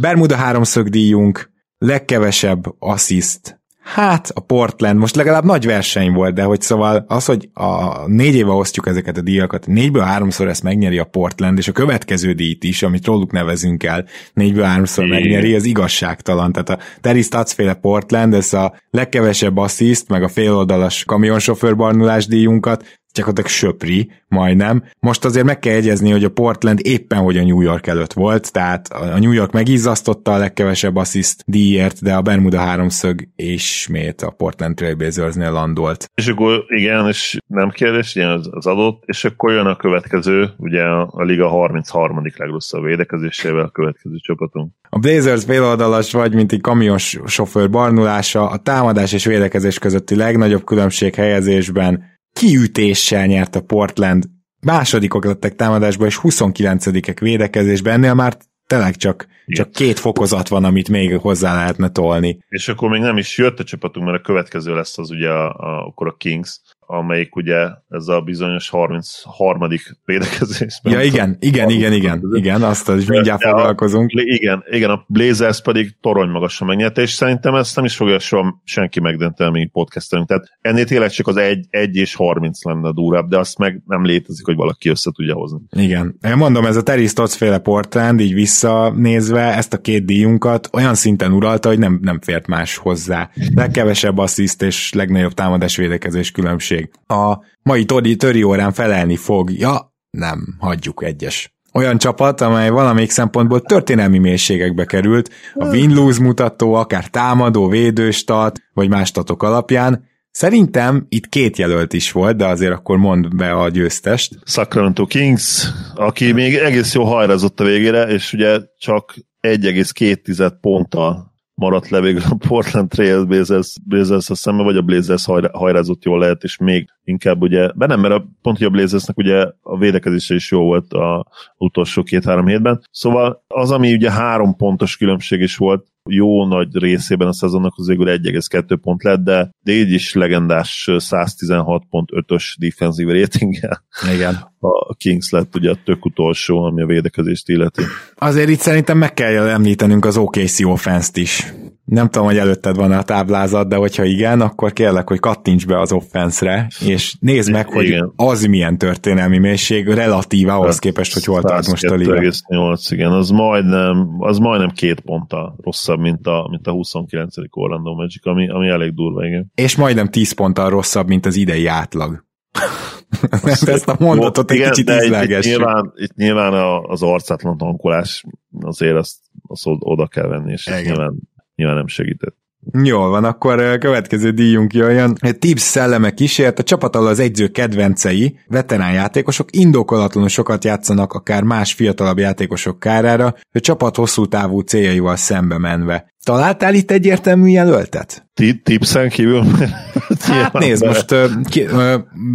Bermuda háromszög díjunk, legkevesebb assziszt, Hát a Portland most legalább nagy verseny volt, de hogy szóval az, hogy a négy éve osztjuk ezeket a díjakat, négyből háromszor ezt megnyeri a Portland, és a következő díjt is, amit róluk nevezünk el, négyből háromszor megnyeri, ez igazságtalan. Tehát a Terry Stotts féle Portland, ez a legkevesebb assziszt, meg a féloldalas kamionsofőr barnulás díjunkat, gyakorlatilag söpri, majdnem. Most azért meg kell jegyezni, hogy a Portland éppen, hogy a New York előtt volt, tehát a New York megizzasztotta a legkevesebb assziszt díjért, de a Bermuda háromszög ismét a Portland Trailblazersnél landolt. És akkor igen, és nem kérdés, igen, az, az adott, és akkor jön a következő, ugye a, a liga 33. legrosszabb védekezésével a következő csapatunk. A Blazers féloldalas vagy, mint egy kamions sofőr barnulása, a támadás és védekezés közötti legnagyobb különbség helyezésben kiütéssel nyert a Portland, másodikok lettek támadásban, és 29-ek védekezésben, ennél már tényleg csak, csak két fokozat van, amit még hozzá lehetne tolni. És akkor még nem is jött a csapatunk, mert a következő lesz az ugye a, a, akkor a Kings, amelyik ugye ez a bizonyos 33. védekezés. Ja, igen, igen, igen, igen, igen, azt is mindjárt De a- foglalkozunk. Igen, igen, a Blazers pedig torony magasan megnyerte, és szerintem ezt nem is fogja soha senki megdönteni, amíg podcastelünk. Tehát ennél tényleg csak az 1, 1 és 30 lenne durább, de azt meg nem létezik, hogy valaki össze tudja hozni. Igen. Én mondom, ez a Terry Stotts féle Portland, így visszanézve ezt a két díjunkat olyan szinten uralta, hogy nem, nem fért más hozzá. Legkevesebb assziszt és legnagyobb támadás védekezés különbség. A mai Tori, töri órán felelni fog. Ja, nem, hagyjuk egyes. Olyan csapat, amely valamelyik szempontból történelmi mélységekbe került, a win-lose mutató, akár támadó, védőstat, vagy más statok alapján, Szerintem itt két jelölt is volt, de azért akkor mondd be a győztest. Sacramento Kings, aki még egész jó hajrazott a végére, és ugye csak 1,2 ponttal maradt le végül a Portland Trail Blazers, Blazers a szembe, vagy a Blazers hajrázott jól lehet, és még inkább ugye, be nem, mert a, pont, hogy a Blazersnek ugye a védekezése is jó volt a utolsó két-három hétben. Szóval az, ami ugye három pontos különbség is volt, jó nagy részében a szezonnak az végül 1,2 pont lett, de, de így is legendás 116.5-ös defensív ratinggel. Igen. A Kings lett ugye a tök utolsó, ami a védekezést illeti. Azért itt szerintem meg kell említenünk az OKC offense is. Nem tudom, hogy előtted van a táblázat, de hogyha igen, akkor kérlek, hogy kattints be az offenszre, és nézd meg, hogy igen. az milyen történelmi mélység relatív ahhoz hát, képest, hogy hol tart most a liga. 8, igen, az majdnem, az majdnem két ponttal rosszabb, mint a, mint a 29. Orlando Magic, ami, ami elég durva, igen. És majdnem 10 ponttal rosszabb, mint az idei átlag. (laughs) Ezt a mondatot egy igen, kicsit ízlelgessük. Itt nyilván, itt nyilván az arcátlan tankolás azért azt, azt oda kell venni, és nyilván nyilván nem segített. Jól van, akkor a következő díjunk jöjjön. Tips szelleme kísért, a csapat az egyző kedvencei, veterán játékosok indokolatlanul sokat játszanak akár más fiatalabb játékosok kárára, a csapat hosszú távú céljaival szembe menve. Találtál itt egyértelmű jelöltet? Tipszen kívül? (laughs) hát nézd, most ki,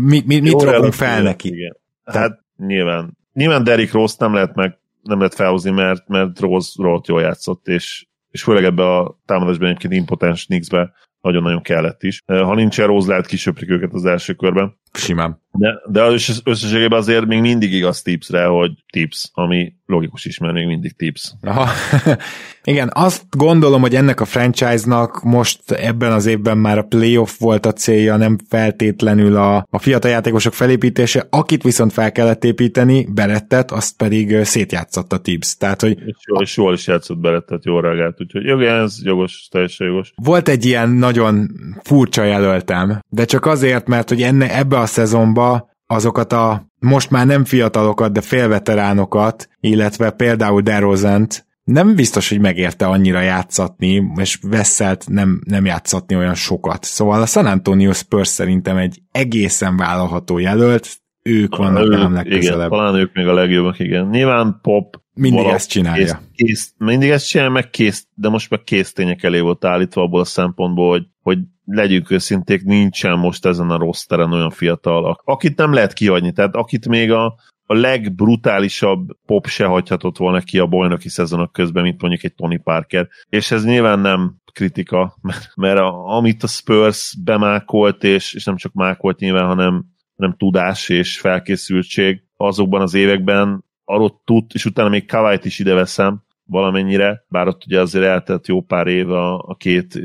mi, mi, mit rakunk fel neki? Igen. Hát nyilván, nyilván Derrick Rose nem lehet meg nem lehet felhozni, mert, mert Rose rohadt jól játszott, és és főleg ebbe a támadásban egyébként impotens Knicksbe nagyon-nagyon kellett is. Ha nincsen Rose, lehet kisöprik őket az első körben. Simán. De, de összességében azért még mindig igaz tipsre, hogy tips, ami logikus is, mert még mindig tips. Aha. (laughs) Igen, azt gondolom, hogy ennek a franchise-nak most ebben az évben már a playoff volt a célja, nem feltétlenül a, a fiatal játékosok felépítése, akit viszont fel kellett építeni, Berettet, azt pedig szétjátszott a tips. Tehát, hogy és jól, és jól is játszott Berettet, jól reagált, úgyhogy jó, ez jogos, teljesen jogos. Volt egy ilyen nagyon furcsa jelöltem, de csak azért, mert hogy enne, ebbe a szezonba azokat a most már nem fiatalokat, de félveteránokat, illetve például DeRozant nem biztos, hogy megérte annyira játszatni, és Veszelt nem, nem játszatni olyan sokat. Szóval a San Antonio Spurs szerintem egy egészen vállalható jelölt, ők vannak ők, legközelebb. Igen, talán ők még a legjobbak, igen. Nyilván Pop mindig ezt csinálja. Kész, kész, mindig ezt csinálja, meg kész, de most meg kész tények elé volt állítva abból a szempontból, hogy, hogy legyünk őszinték, nincsen most ezen a rossz teren olyan fiatal, akit nem lehet kihagyni, tehát akit még a, a legbrutálisabb pop se hagyhatott volna ki a bajnoki szezonok közben, mint mondjuk egy Tony Parker. És ez nyilván nem kritika, (laughs) mert, mert a, amit a Spurs bemákolt, és, és nem csak mákolt nyilván, hanem, hanem tudás és felkészültség azokban az években, arról tud, és utána még Kawait is ide veszem, valamennyire, bár ott ugye azért eltelt jó pár év a, a két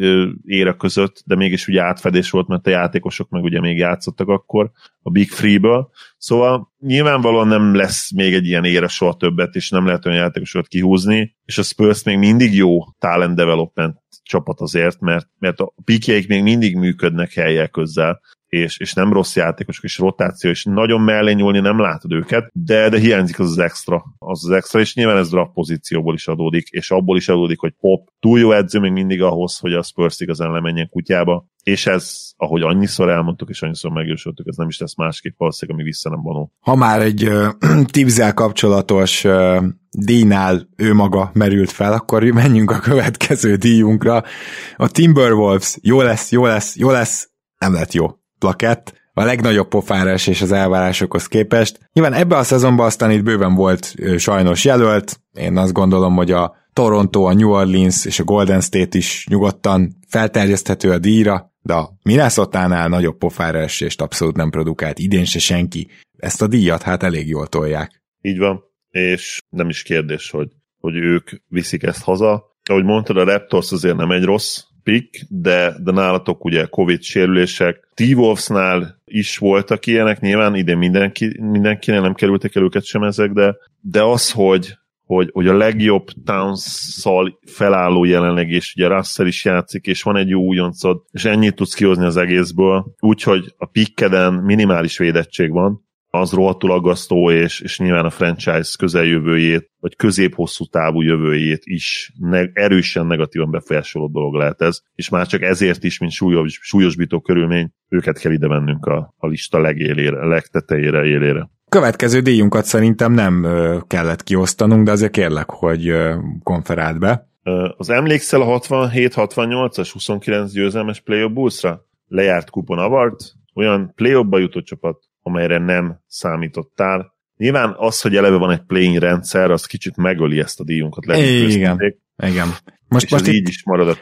ére között, de mégis ugye átfedés volt, mert a játékosok meg ugye még játszottak akkor a Big Free-ből. Szóval nyilvánvalóan nem lesz még egy ilyen ére soha többet, és nem lehet olyan játékosokat kihúzni, és a Spurs még mindig jó talent development csapat azért, mert, mert a pikjeik még mindig működnek helyek közel, és, és nem rossz játékosok, és rotáció, és nagyon mellé nyúlni nem látod őket, de, de hiányzik az az extra, az az extra, és nyilván ez draft pozícióból is adódik, és abból is adódik, hogy Pop túl jó edző még mindig ahhoz, hogy a Spurs igazán lemenjen kutyába, és ez, ahogy annyiszor elmondtuk, és annyiszor megjósoltuk, ez nem is lesz másképp valószínűleg, ami vissza nem vonó. Ha már egy uh, (clears throat) kapcsolatos uh, díjnál ő maga merült fel, akkor menjünk a következő díjunkra. A Timberwolves jó lesz, jó lesz, jó lesz, nem lett jó plakett, a legnagyobb pofára és az elvárásokhoz képest. Nyilván ebbe a szezonban aztán itt bőven volt sajnos jelölt, én azt gondolom, hogy a Toronto, a New Orleans és a Golden State is nyugodtan felterjeszthető a díjra, de a Minnesota-nál nagyobb pofára esést abszolút nem produkált idén se senki. Ezt a díjat hát elég jól tolják. Így van, és nem is kérdés, hogy, hogy ők viszik ezt haza. Ahogy mondtad, a Raptors azért nem egy rossz pick, de, de nálatok ugye Covid sérülések, T-Wolvesnál is voltak ilyenek, nyilván ide mindenki, mindenkinek nem kerültek el őket sem ezek, de, de az, hogy, hogy, hogy a legjobb Towns-szal felálló jelenleg, és ugye Russell is játszik, és van egy jó újoncod, és ennyit tudsz kihozni az egészből, úgyhogy a pikkeden minimális védettség van, az rohadtul aggasztó, és, és nyilván a franchise közeljövőjét, vagy közép-hosszú távú jövőjét is ne, erősen negatívan befolyásoló dolog lehet ez, és már csak ezért is, mint súlyos, súlyosbító körülmény, őket kell ide mennünk a, a lista legélére, legtetejére, élére. következő díjunkat szerintem nem kellett kiosztanunk, de azért kérlek, hogy konferáld be. Az emlékszel a 67-68-as 29 győzelmes play Bullsra? Lejárt kupon avart, olyan play jutott csapat, amelyre nem számítottál. Nyilván az, hogy eleve van egy play rendszer, az kicsit megöli ezt a díjunkat. Igen, igen. Most, és most így is marad a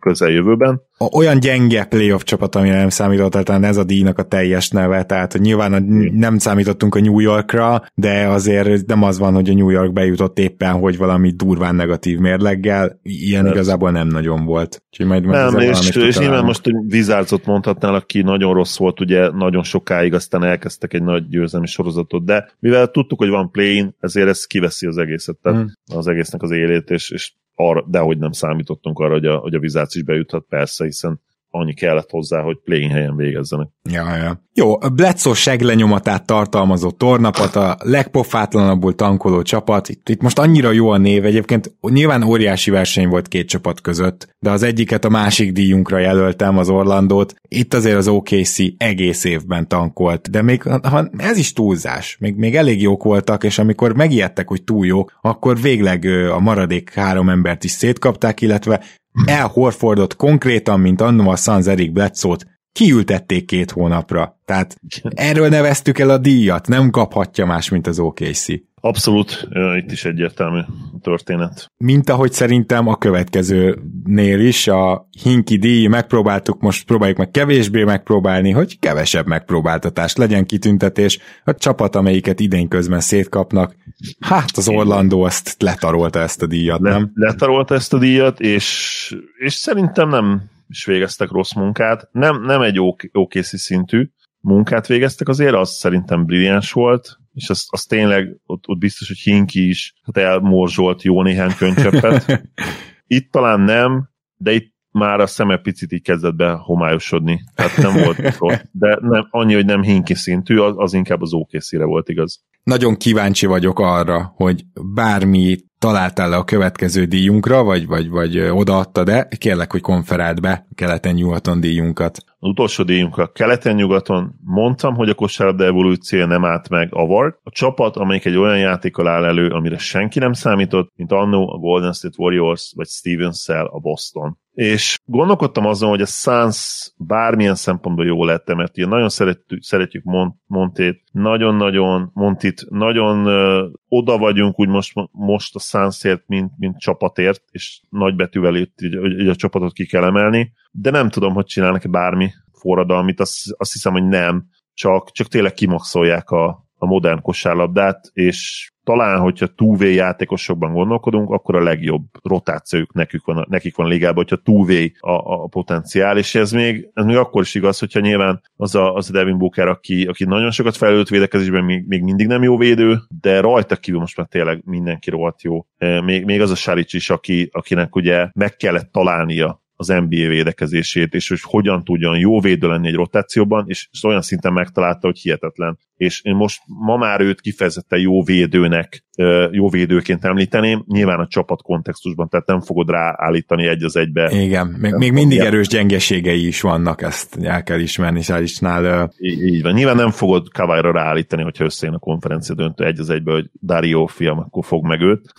közeljövőben. Olyan gyenge playoff csapat, amire nem számított, talán ez a díjnak a teljes neve, tehát hogy nyilván a, nem számítottunk a New Yorkra, de azért nem az van, hogy a New York bejutott éppen, hogy valami durván negatív mérleggel, ilyen Persze. igazából nem nagyon volt. Úgyhogy majd, nem, és, és nyilván most hogy Vizárcot mondhatnál, aki nagyon rossz volt, ugye nagyon sokáig, aztán elkezdtek egy nagy győzelmi sorozatot, de mivel tudtuk, hogy van play ezért ez kiveszi az egészet, tehát hmm. az egésznek az élét, és, és arra, de hogy nem számítottunk arra, hogy a, hogy a Vizác is bejuthat, persze, hiszen annyi kellett hozzá, hogy play helyen végezzenek. Ja, ja. Jó, a Bledsoe seglenyomatát tartalmazó tornapat, a legpofátlanabbul tankoló csapat, itt, itt most annyira jó a név, egyébként nyilván óriási verseny volt két csapat között, de az egyiket a másik díjunkra jelöltem, az Orlandót, itt azért az OKC egész évben tankolt, de még ha ez is túlzás, még, még elég jók voltak, és amikor megijedtek, hogy túl jók, akkor végleg a maradék három embert is szétkapták, illetve el Horfordot konkrétan, mint annó a Suns Eric Bledsoe-t kiültették két hónapra. Tehát erről neveztük el a díjat, nem kaphatja más, mint az OKC. Abszolút, itt is egyértelmű történet. Mint ahogy szerintem a következőnél is, a Hinki díj megpróbáltuk, most próbáljuk meg kevésbé megpróbálni, hogy kevesebb megpróbáltatás legyen kitüntetés. A csapat, amelyiket idén közben szétkapnak, hát az Orlando azt letarolta ezt a díjat, Le, nem? Letarolta ezt a díjat, és, és szerintem nem is végeztek rossz munkát. Nem, nem egy ókészi szintű munkát végeztek azért, az szerintem brilliáns volt, és az, az tényleg ott, ott biztos, hogy Hinki is hát elmorzsolt jó néhány könycseppet. (laughs) Itt talán nem, de itt már a szeme picit így kezdett be homályosodni. Tehát nem volt rossz. De nem, annyi, hogy nem hinki szintű, az, az inkább az ókészire volt igaz. Nagyon kíváncsi vagyok arra, hogy bármi találtál le a következő díjunkra, vagy, vagy, vagy odaadta, de kérlek, hogy konferáld be keleten-nyugaton díjunkat. Az utolsó díjunk a keleten-nyugaton. Mondtam, hogy a kosárlabda evolúció nem állt meg a VAR. A csapat, amelyik egy olyan játékkal áll elő, amire senki nem számított, mint annó a Golden State Warriors, vagy stevens a Boston és gondolkodtam azon, hogy a Suns bármilyen szempontból jó lett, mert ilyen nagyon szeretjük, szeretjük Montét, nagyon-nagyon Montit, nagyon ö, oda vagyunk úgy most, most a Sunsért, mint, mint csapatért, és nagybetűvel itt így, így a csapatot ki kell emelni, de nem tudom, hogy csinálnak-e bármi forradalmit, azt, azt hiszem, hogy nem, csak, csak tényleg kimaxolják a, a modern kosárlabdát, és talán, hogyha 2 játékosokban gondolkodunk, akkor a legjobb rotációjuk nekik van, nekik van ligában, hogyha 2 a, a potenciál, és ez még, ez még akkor is igaz, hogyha nyilván az a, az a Devin Booker, aki, aki nagyon sokat felült védekezésben, még, még mindig nem jó védő, de rajta kívül most már tényleg mindenki rohadt jó. E, még, még az a Saric is, aki, akinek ugye meg kellett találnia az NBA védekezését, és hogy hogyan tudjon jó védő lenni egy rotációban, és olyan szinten megtalálta, hogy hihetetlen. És én most ma már őt kifejezetten jó védőnek, jó védőként említeném, nyilván a csapat kontextusban, tehát nem fogod ráállítani egy az egybe. Igen, még, még mindig erős gyengeségei is vannak, ezt el kell ismerni Sárisnál. Így, így van. Nyilván nem fogod Kavajra ráállítani, hogyha összejön a konferencia döntő egy az egybe, hogy Dario fiam, akkor fog meg őt.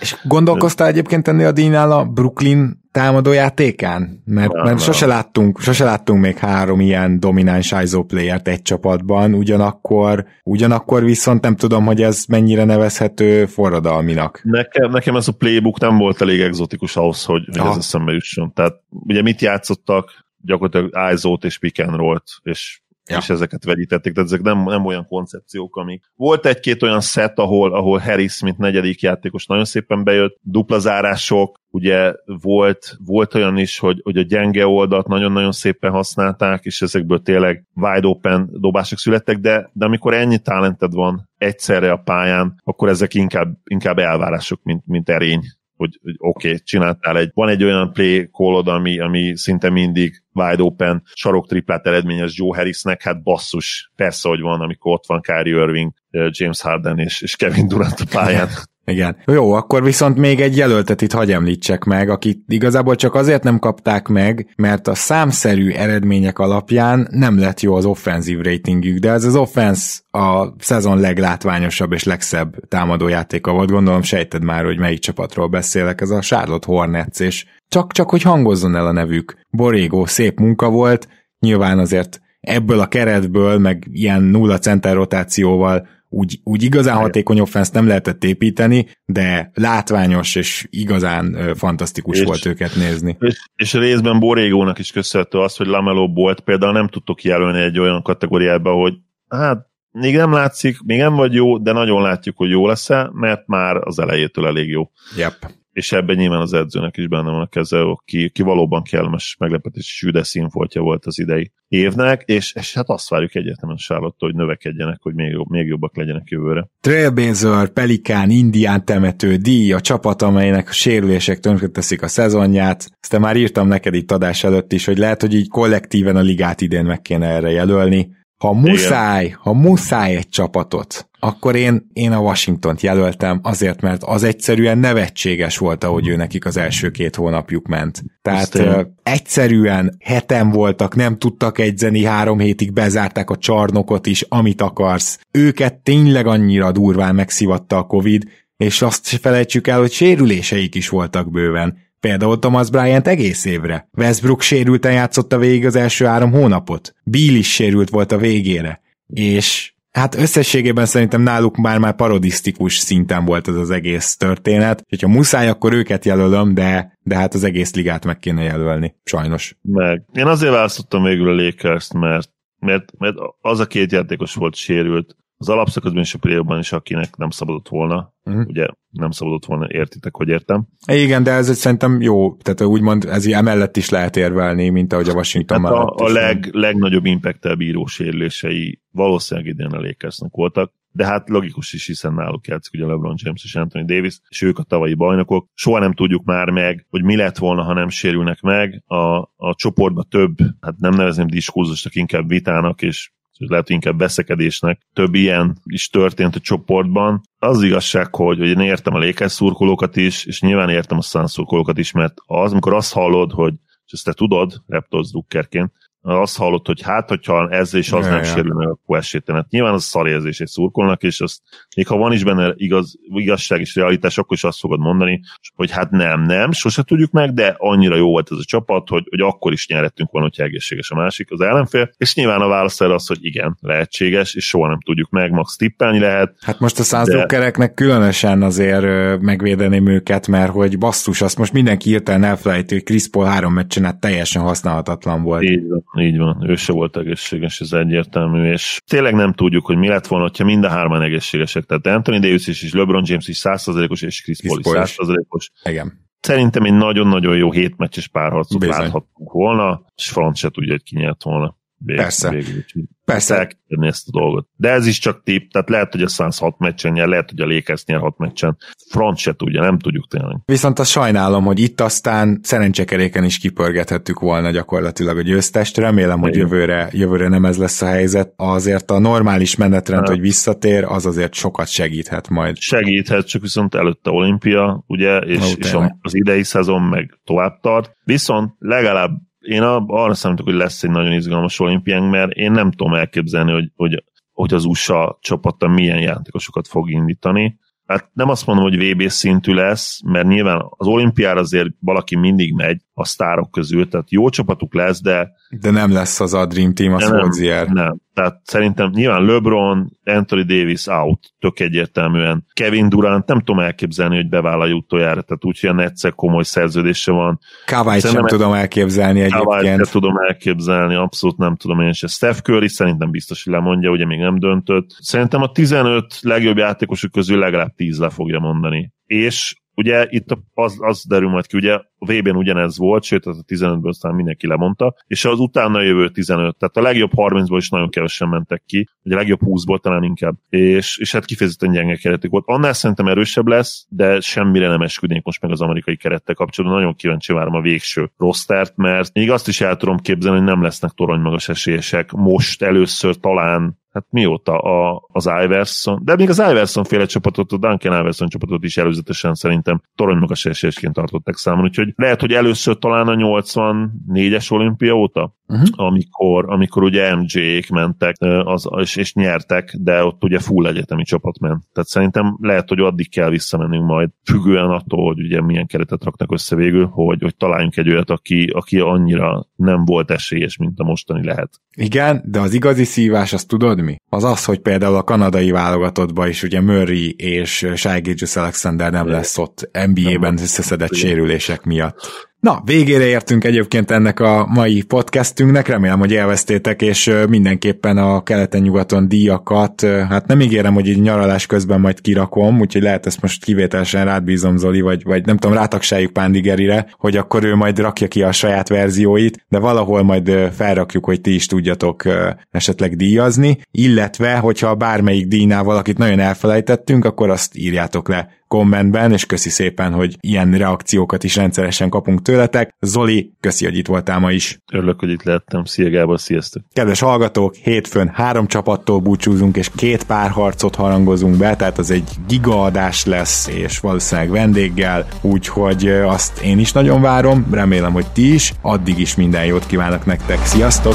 És gondolkoztál egyébként ennél a díjnál a Brooklyn támadójátékán? Mert, nem, mert. Sose, láttunk, sose láttunk még három ilyen domináns ISO playert egy csapatban, ugyanakkor, ugyanakkor viszont nem tudom, hogy ez mennyire nevezhető forradalminak. Nekem, nekem ez a playbook nem volt elég exotikus ahhoz, hogy, hogy ez eszembe jusson. Tehát ugye mit játszottak? Gyakorlatilag ISO-t és pick and roll-t, és ja. és ezeket vegyítették, tehát ezek nem, nem olyan koncepciók, amik... Volt egy-két olyan set, ahol, ahol Harris, mint negyedik játékos nagyon szépen bejött, dupla zárások, ugye volt, volt olyan is, hogy, hogy a gyenge oldalt nagyon-nagyon szépen használták, és ezekből télek wide open dobások születtek, de, de amikor ennyi talented van egyszerre a pályán, akkor ezek inkább, inkább elvárások, mint, mint erény hogy, hogy oké, okay, csináltál egy, van egy olyan play callod, ami, ami szinte mindig wide open, sarok triplát eredményes Joe Harrisnek, hát basszus, persze, hogy van, amikor ott van Kyrie Irving, James Harden és, és Kevin Durant a pályán. Igen. Jó, akkor viszont még egy jelöltet itt hagy említsek meg, akit igazából csak azért nem kapták meg, mert a számszerű eredmények alapján nem lett jó az offenzív ratingjük, de ez az offense a szezon leglátványosabb és legszebb támadójátéka volt. Gondolom sejted már, hogy melyik csapatról beszélek, ez a Charlotte Hornets, és csak-csak, hogy hangozzon el a nevük. Borégó szép munka volt, nyilván azért ebből a keretből, meg ilyen nulla center rotációval úgy, úgy igazán hatékony offensz nem lehetett építeni, de látványos és igazán fantasztikus és, volt őket nézni. És, és részben Borégónak is köszönhető az, hogy Lamelo volt például nem tudtok jelölni egy olyan kategóriába, hogy hát még nem látszik, még nem vagy jó, de nagyon látjuk, hogy jó lesz-e, mert már az elejétől elég jó. Yep és ebben nyilván az edzőnek is benne van a keze, ki, ki valóban kellemes meglepetés és üde színfoltja volt az idei évnek, és, és hát azt várjuk egyetemen Charlotte, hogy növekedjenek, hogy még, jobb, még jobbak legyenek jövőre. Trailblazer, Pelikán, Indián temető, díj, a csapat, amelynek a sérülések tönkreteszik a szezonját. Ezt már írtam neked itt adás előtt is, hogy lehet, hogy így kollektíven a ligát idén meg kéne erre jelölni. Ha muszáj, Igen. ha muszáj egy csapatot akkor én, én a Washingtont jelöltem, azért, mert az egyszerűen nevetséges volt, ahogy ő nekik az első két hónapjuk ment. Tehát uh, egyszerűen heten voltak, nem tudtak egyzeni, három hétig bezárták a csarnokot is, amit akarsz. Őket tényleg annyira durván megszivatta a Covid, és azt felejtsük el, hogy sérüléseik is voltak bőven. Például Thomas Bryant egész évre. Westbrook sérülten játszotta végig az első három hónapot. Bill is sérült volt a végére. És Hát összességében szerintem náluk már már parodisztikus szinten volt ez az egész történet. Hogyha muszáj, akkor őket jelölöm, de, de hát az egész ligát meg kéne jelölni. Sajnos. Meg. Én azért választottam végül a lakers mert, mert, mert az a két játékos volt sérült, az alapszakaszban és a play is, akinek nem szabadott volna. Uh-huh. Ugye nem szabadott volna, értitek, hogy értem. Igen, de ez szerintem jó, tehát úgymond ez emellett is lehet érvelni, mint ahogy a Washington hát a, a leg, legnagyobb impactel bíró sérülései valószínűleg idén a Lakersnek voltak, de hát logikus is, hiszen náluk játszik ugye LeBron James és Anthony Davis, és ők a tavalyi bajnokok. Soha nem tudjuk már meg, hogy mi lett volna, ha nem sérülnek meg. A, a csoportban több, hát nem nevezném diskurzusnak, inkább vitának, és lehet inkább veszekedésnek. Több ilyen is történt a csoportban. Az igazság, hogy, hogy én értem a Lakers szurkolókat is, és nyilván értem a Suns szurkolókat is, mert az, amikor azt hallod, hogy és ezt te tudod, Raptors drukkerként, azt hallott, hogy hát, hogyha ez és az ja, nem ja. sérül meg, akkor esélytelen. Nyilván az érzés egy szurkolnak, és azt, még ha van is benne igaz, igazság és realitás, akkor is azt fogod mondani, hogy hát nem, nem, sose tudjuk meg, de annyira jó volt ez a csapat, hogy, hogy akkor is nyerettünk volna, hogyha egészséges a másik, az ellenfél. És nyilván a válasz erre az, hogy igen, lehetséges, és soha nem tudjuk meg, max tippelni lehet. Hát most a századókereknek de... különösen azért megvédeném őket, mert hogy basszus, azt most mindenki írtál elfelejti, hogy Chris Paul három meccsen teljesen használhatatlan volt. Így van így van, ő se volt egészséges, ez egyértelmű, és tényleg nem tudjuk, hogy mi lett volna, ha mind a hárman egészségesek. Tehát Anthony Davis is, és LeBron James is 100%-os, és Chris, Paul is 100%-os. Igen. Szerintem egy nagyon-nagyon jó hétmeccses párharcot Bizony. láthattunk volna, és Franc se tudja, hogy ki nyert volna. Vég, Persze. Végül, Persze. Elkezdeni ezt a dolgot. De ez is csak tipp, tehát lehet, hogy a Suns 6 meccsen nyer, lehet, hogy a Lakers nyer 6 meccsen. Front se tudja, nem tudjuk tényleg. Viszont azt sajnálom, hogy itt aztán szerencsekeréken is kipörgethettük volna gyakorlatilag a győztest. Remélem, hogy jövőre, jövőre nem ez lesz a helyzet. Azért a normális menetrend, hát. hogy visszatér, az azért sokat segíthet majd. Segíthet, csak viszont előtte olimpia, ugye, és, és az idei szezon meg tovább tart. Viszont legalább én arra számítok, hogy lesz egy nagyon izgalmas olimpiánk, mert én nem tudom elképzelni, hogy, hogy, hogy az USA csapata milyen játékosokat fog indítani. Hát nem azt mondom, hogy VB szintű lesz, mert nyilván az olimpiára azért valaki mindig megy a sztárok közül, tehát jó csapatuk lesz, de... De nem lesz az a Dream Team, az nem, nem, tehát szerintem nyilván LeBron, Anthony Davis out, tök egyértelműen. Kevin Durant nem tudom elképzelni, hogy bevállalja utoljára, tehát úgy, hogy a Netsze komoly szerződése van. Kawai sem tudom elképzelni egyébként. Kawai sem tudom elképzelni, abszolút nem tudom én se. Steph Curry szerintem biztos, hogy lemondja, ugye még nem döntött. Szerintem a 15 legjobb játékosok közül legalább 10 le fogja mondani. És ugye itt az, az derül majd ki, ugye a VB-n ugyanez volt, sőt, az a 15-ből aztán mindenki lemondta, és az utána jövő 15, tehát a legjobb 30-ból is nagyon kevesen mentek ki, vagy a legjobb 20-ból talán inkább, és, és hát kifejezetten gyenge keretük volt. Annál szerintem erősebb lesz, de semmire nem esküdnék most meg az amerikai kerettel kapcsolatban. Nagyon kíváncsi várom a végső rostert, mert még azt is el tudom képzelni, hogy nem lesznek toronymagas esélyesek. Most először talán hát mióta a, az Iverson, de még az Iverson féle csapatot, a Duncan Iverson csapatot is előzetesen szerintem torony magas esélyesként tartották számon, úgyhogy lehet, hogy először talán a 84-es olimpia óta, uh-huh. amikor, amikor ugye MJ-k mentek az, és, és nyertek, de ott ugye full egyetemi csapat ment. Tehát szerintem lehet, hogy addig kell visszamennünk majd, függően attól, hogy ugye milyen keretet raknak össze végül, hogy, hogy találjunk egy olyat, aki, aki annyira nem volt esélyes, mint a mostani lehet. Igen, de az igazi szívás, azt tudod mi? Az az, hogy például a kanadai válogatottban is ugye Murray és Shai Alexander nem lesz ott NBA-ben összeszedett sérülések miatt. Na, végére értünk egyébként ennek a mai podcastünknek, remélem, hogy elvesztétek, és mindenképpen a keleten-nyugaton díjakat, hát nem ígérem, hogy így nyaralás közben majd kirakom, úgyhogy lehet ezt most kivételesen rád bízom Zoli, vagy, vagy nem tudom, rátagságjuk Pándigerire, hogy akkor ő majd rakja ki a saját verzióit, de valahol majd felrakjuk, hogy ti is tudjatok esetleg díjazni, illetve, hogyha bármelyik díjnál valakit nagyon elfelejtettünk, akkor azt írjátok le kommentben, és köszi szépen, hogy ilyen reakciókat is rendszeresen kapunk tőletek. Zoli, köszi, hogy itt voltál ma is. Örülök, hogy itt lettem. Szia Gábor, sziasztok! Kedves hallgatók, hétfőn három csapattól búcsúzunk, és két párharcot harangozunk be, tehát az egy gigaadás lesz, és valószínűleg vendéggel, úgyhogy azt én is nagyon várom, remélem, hogy ti is. Addig is minden jót kívánok nektek. Sziasztok!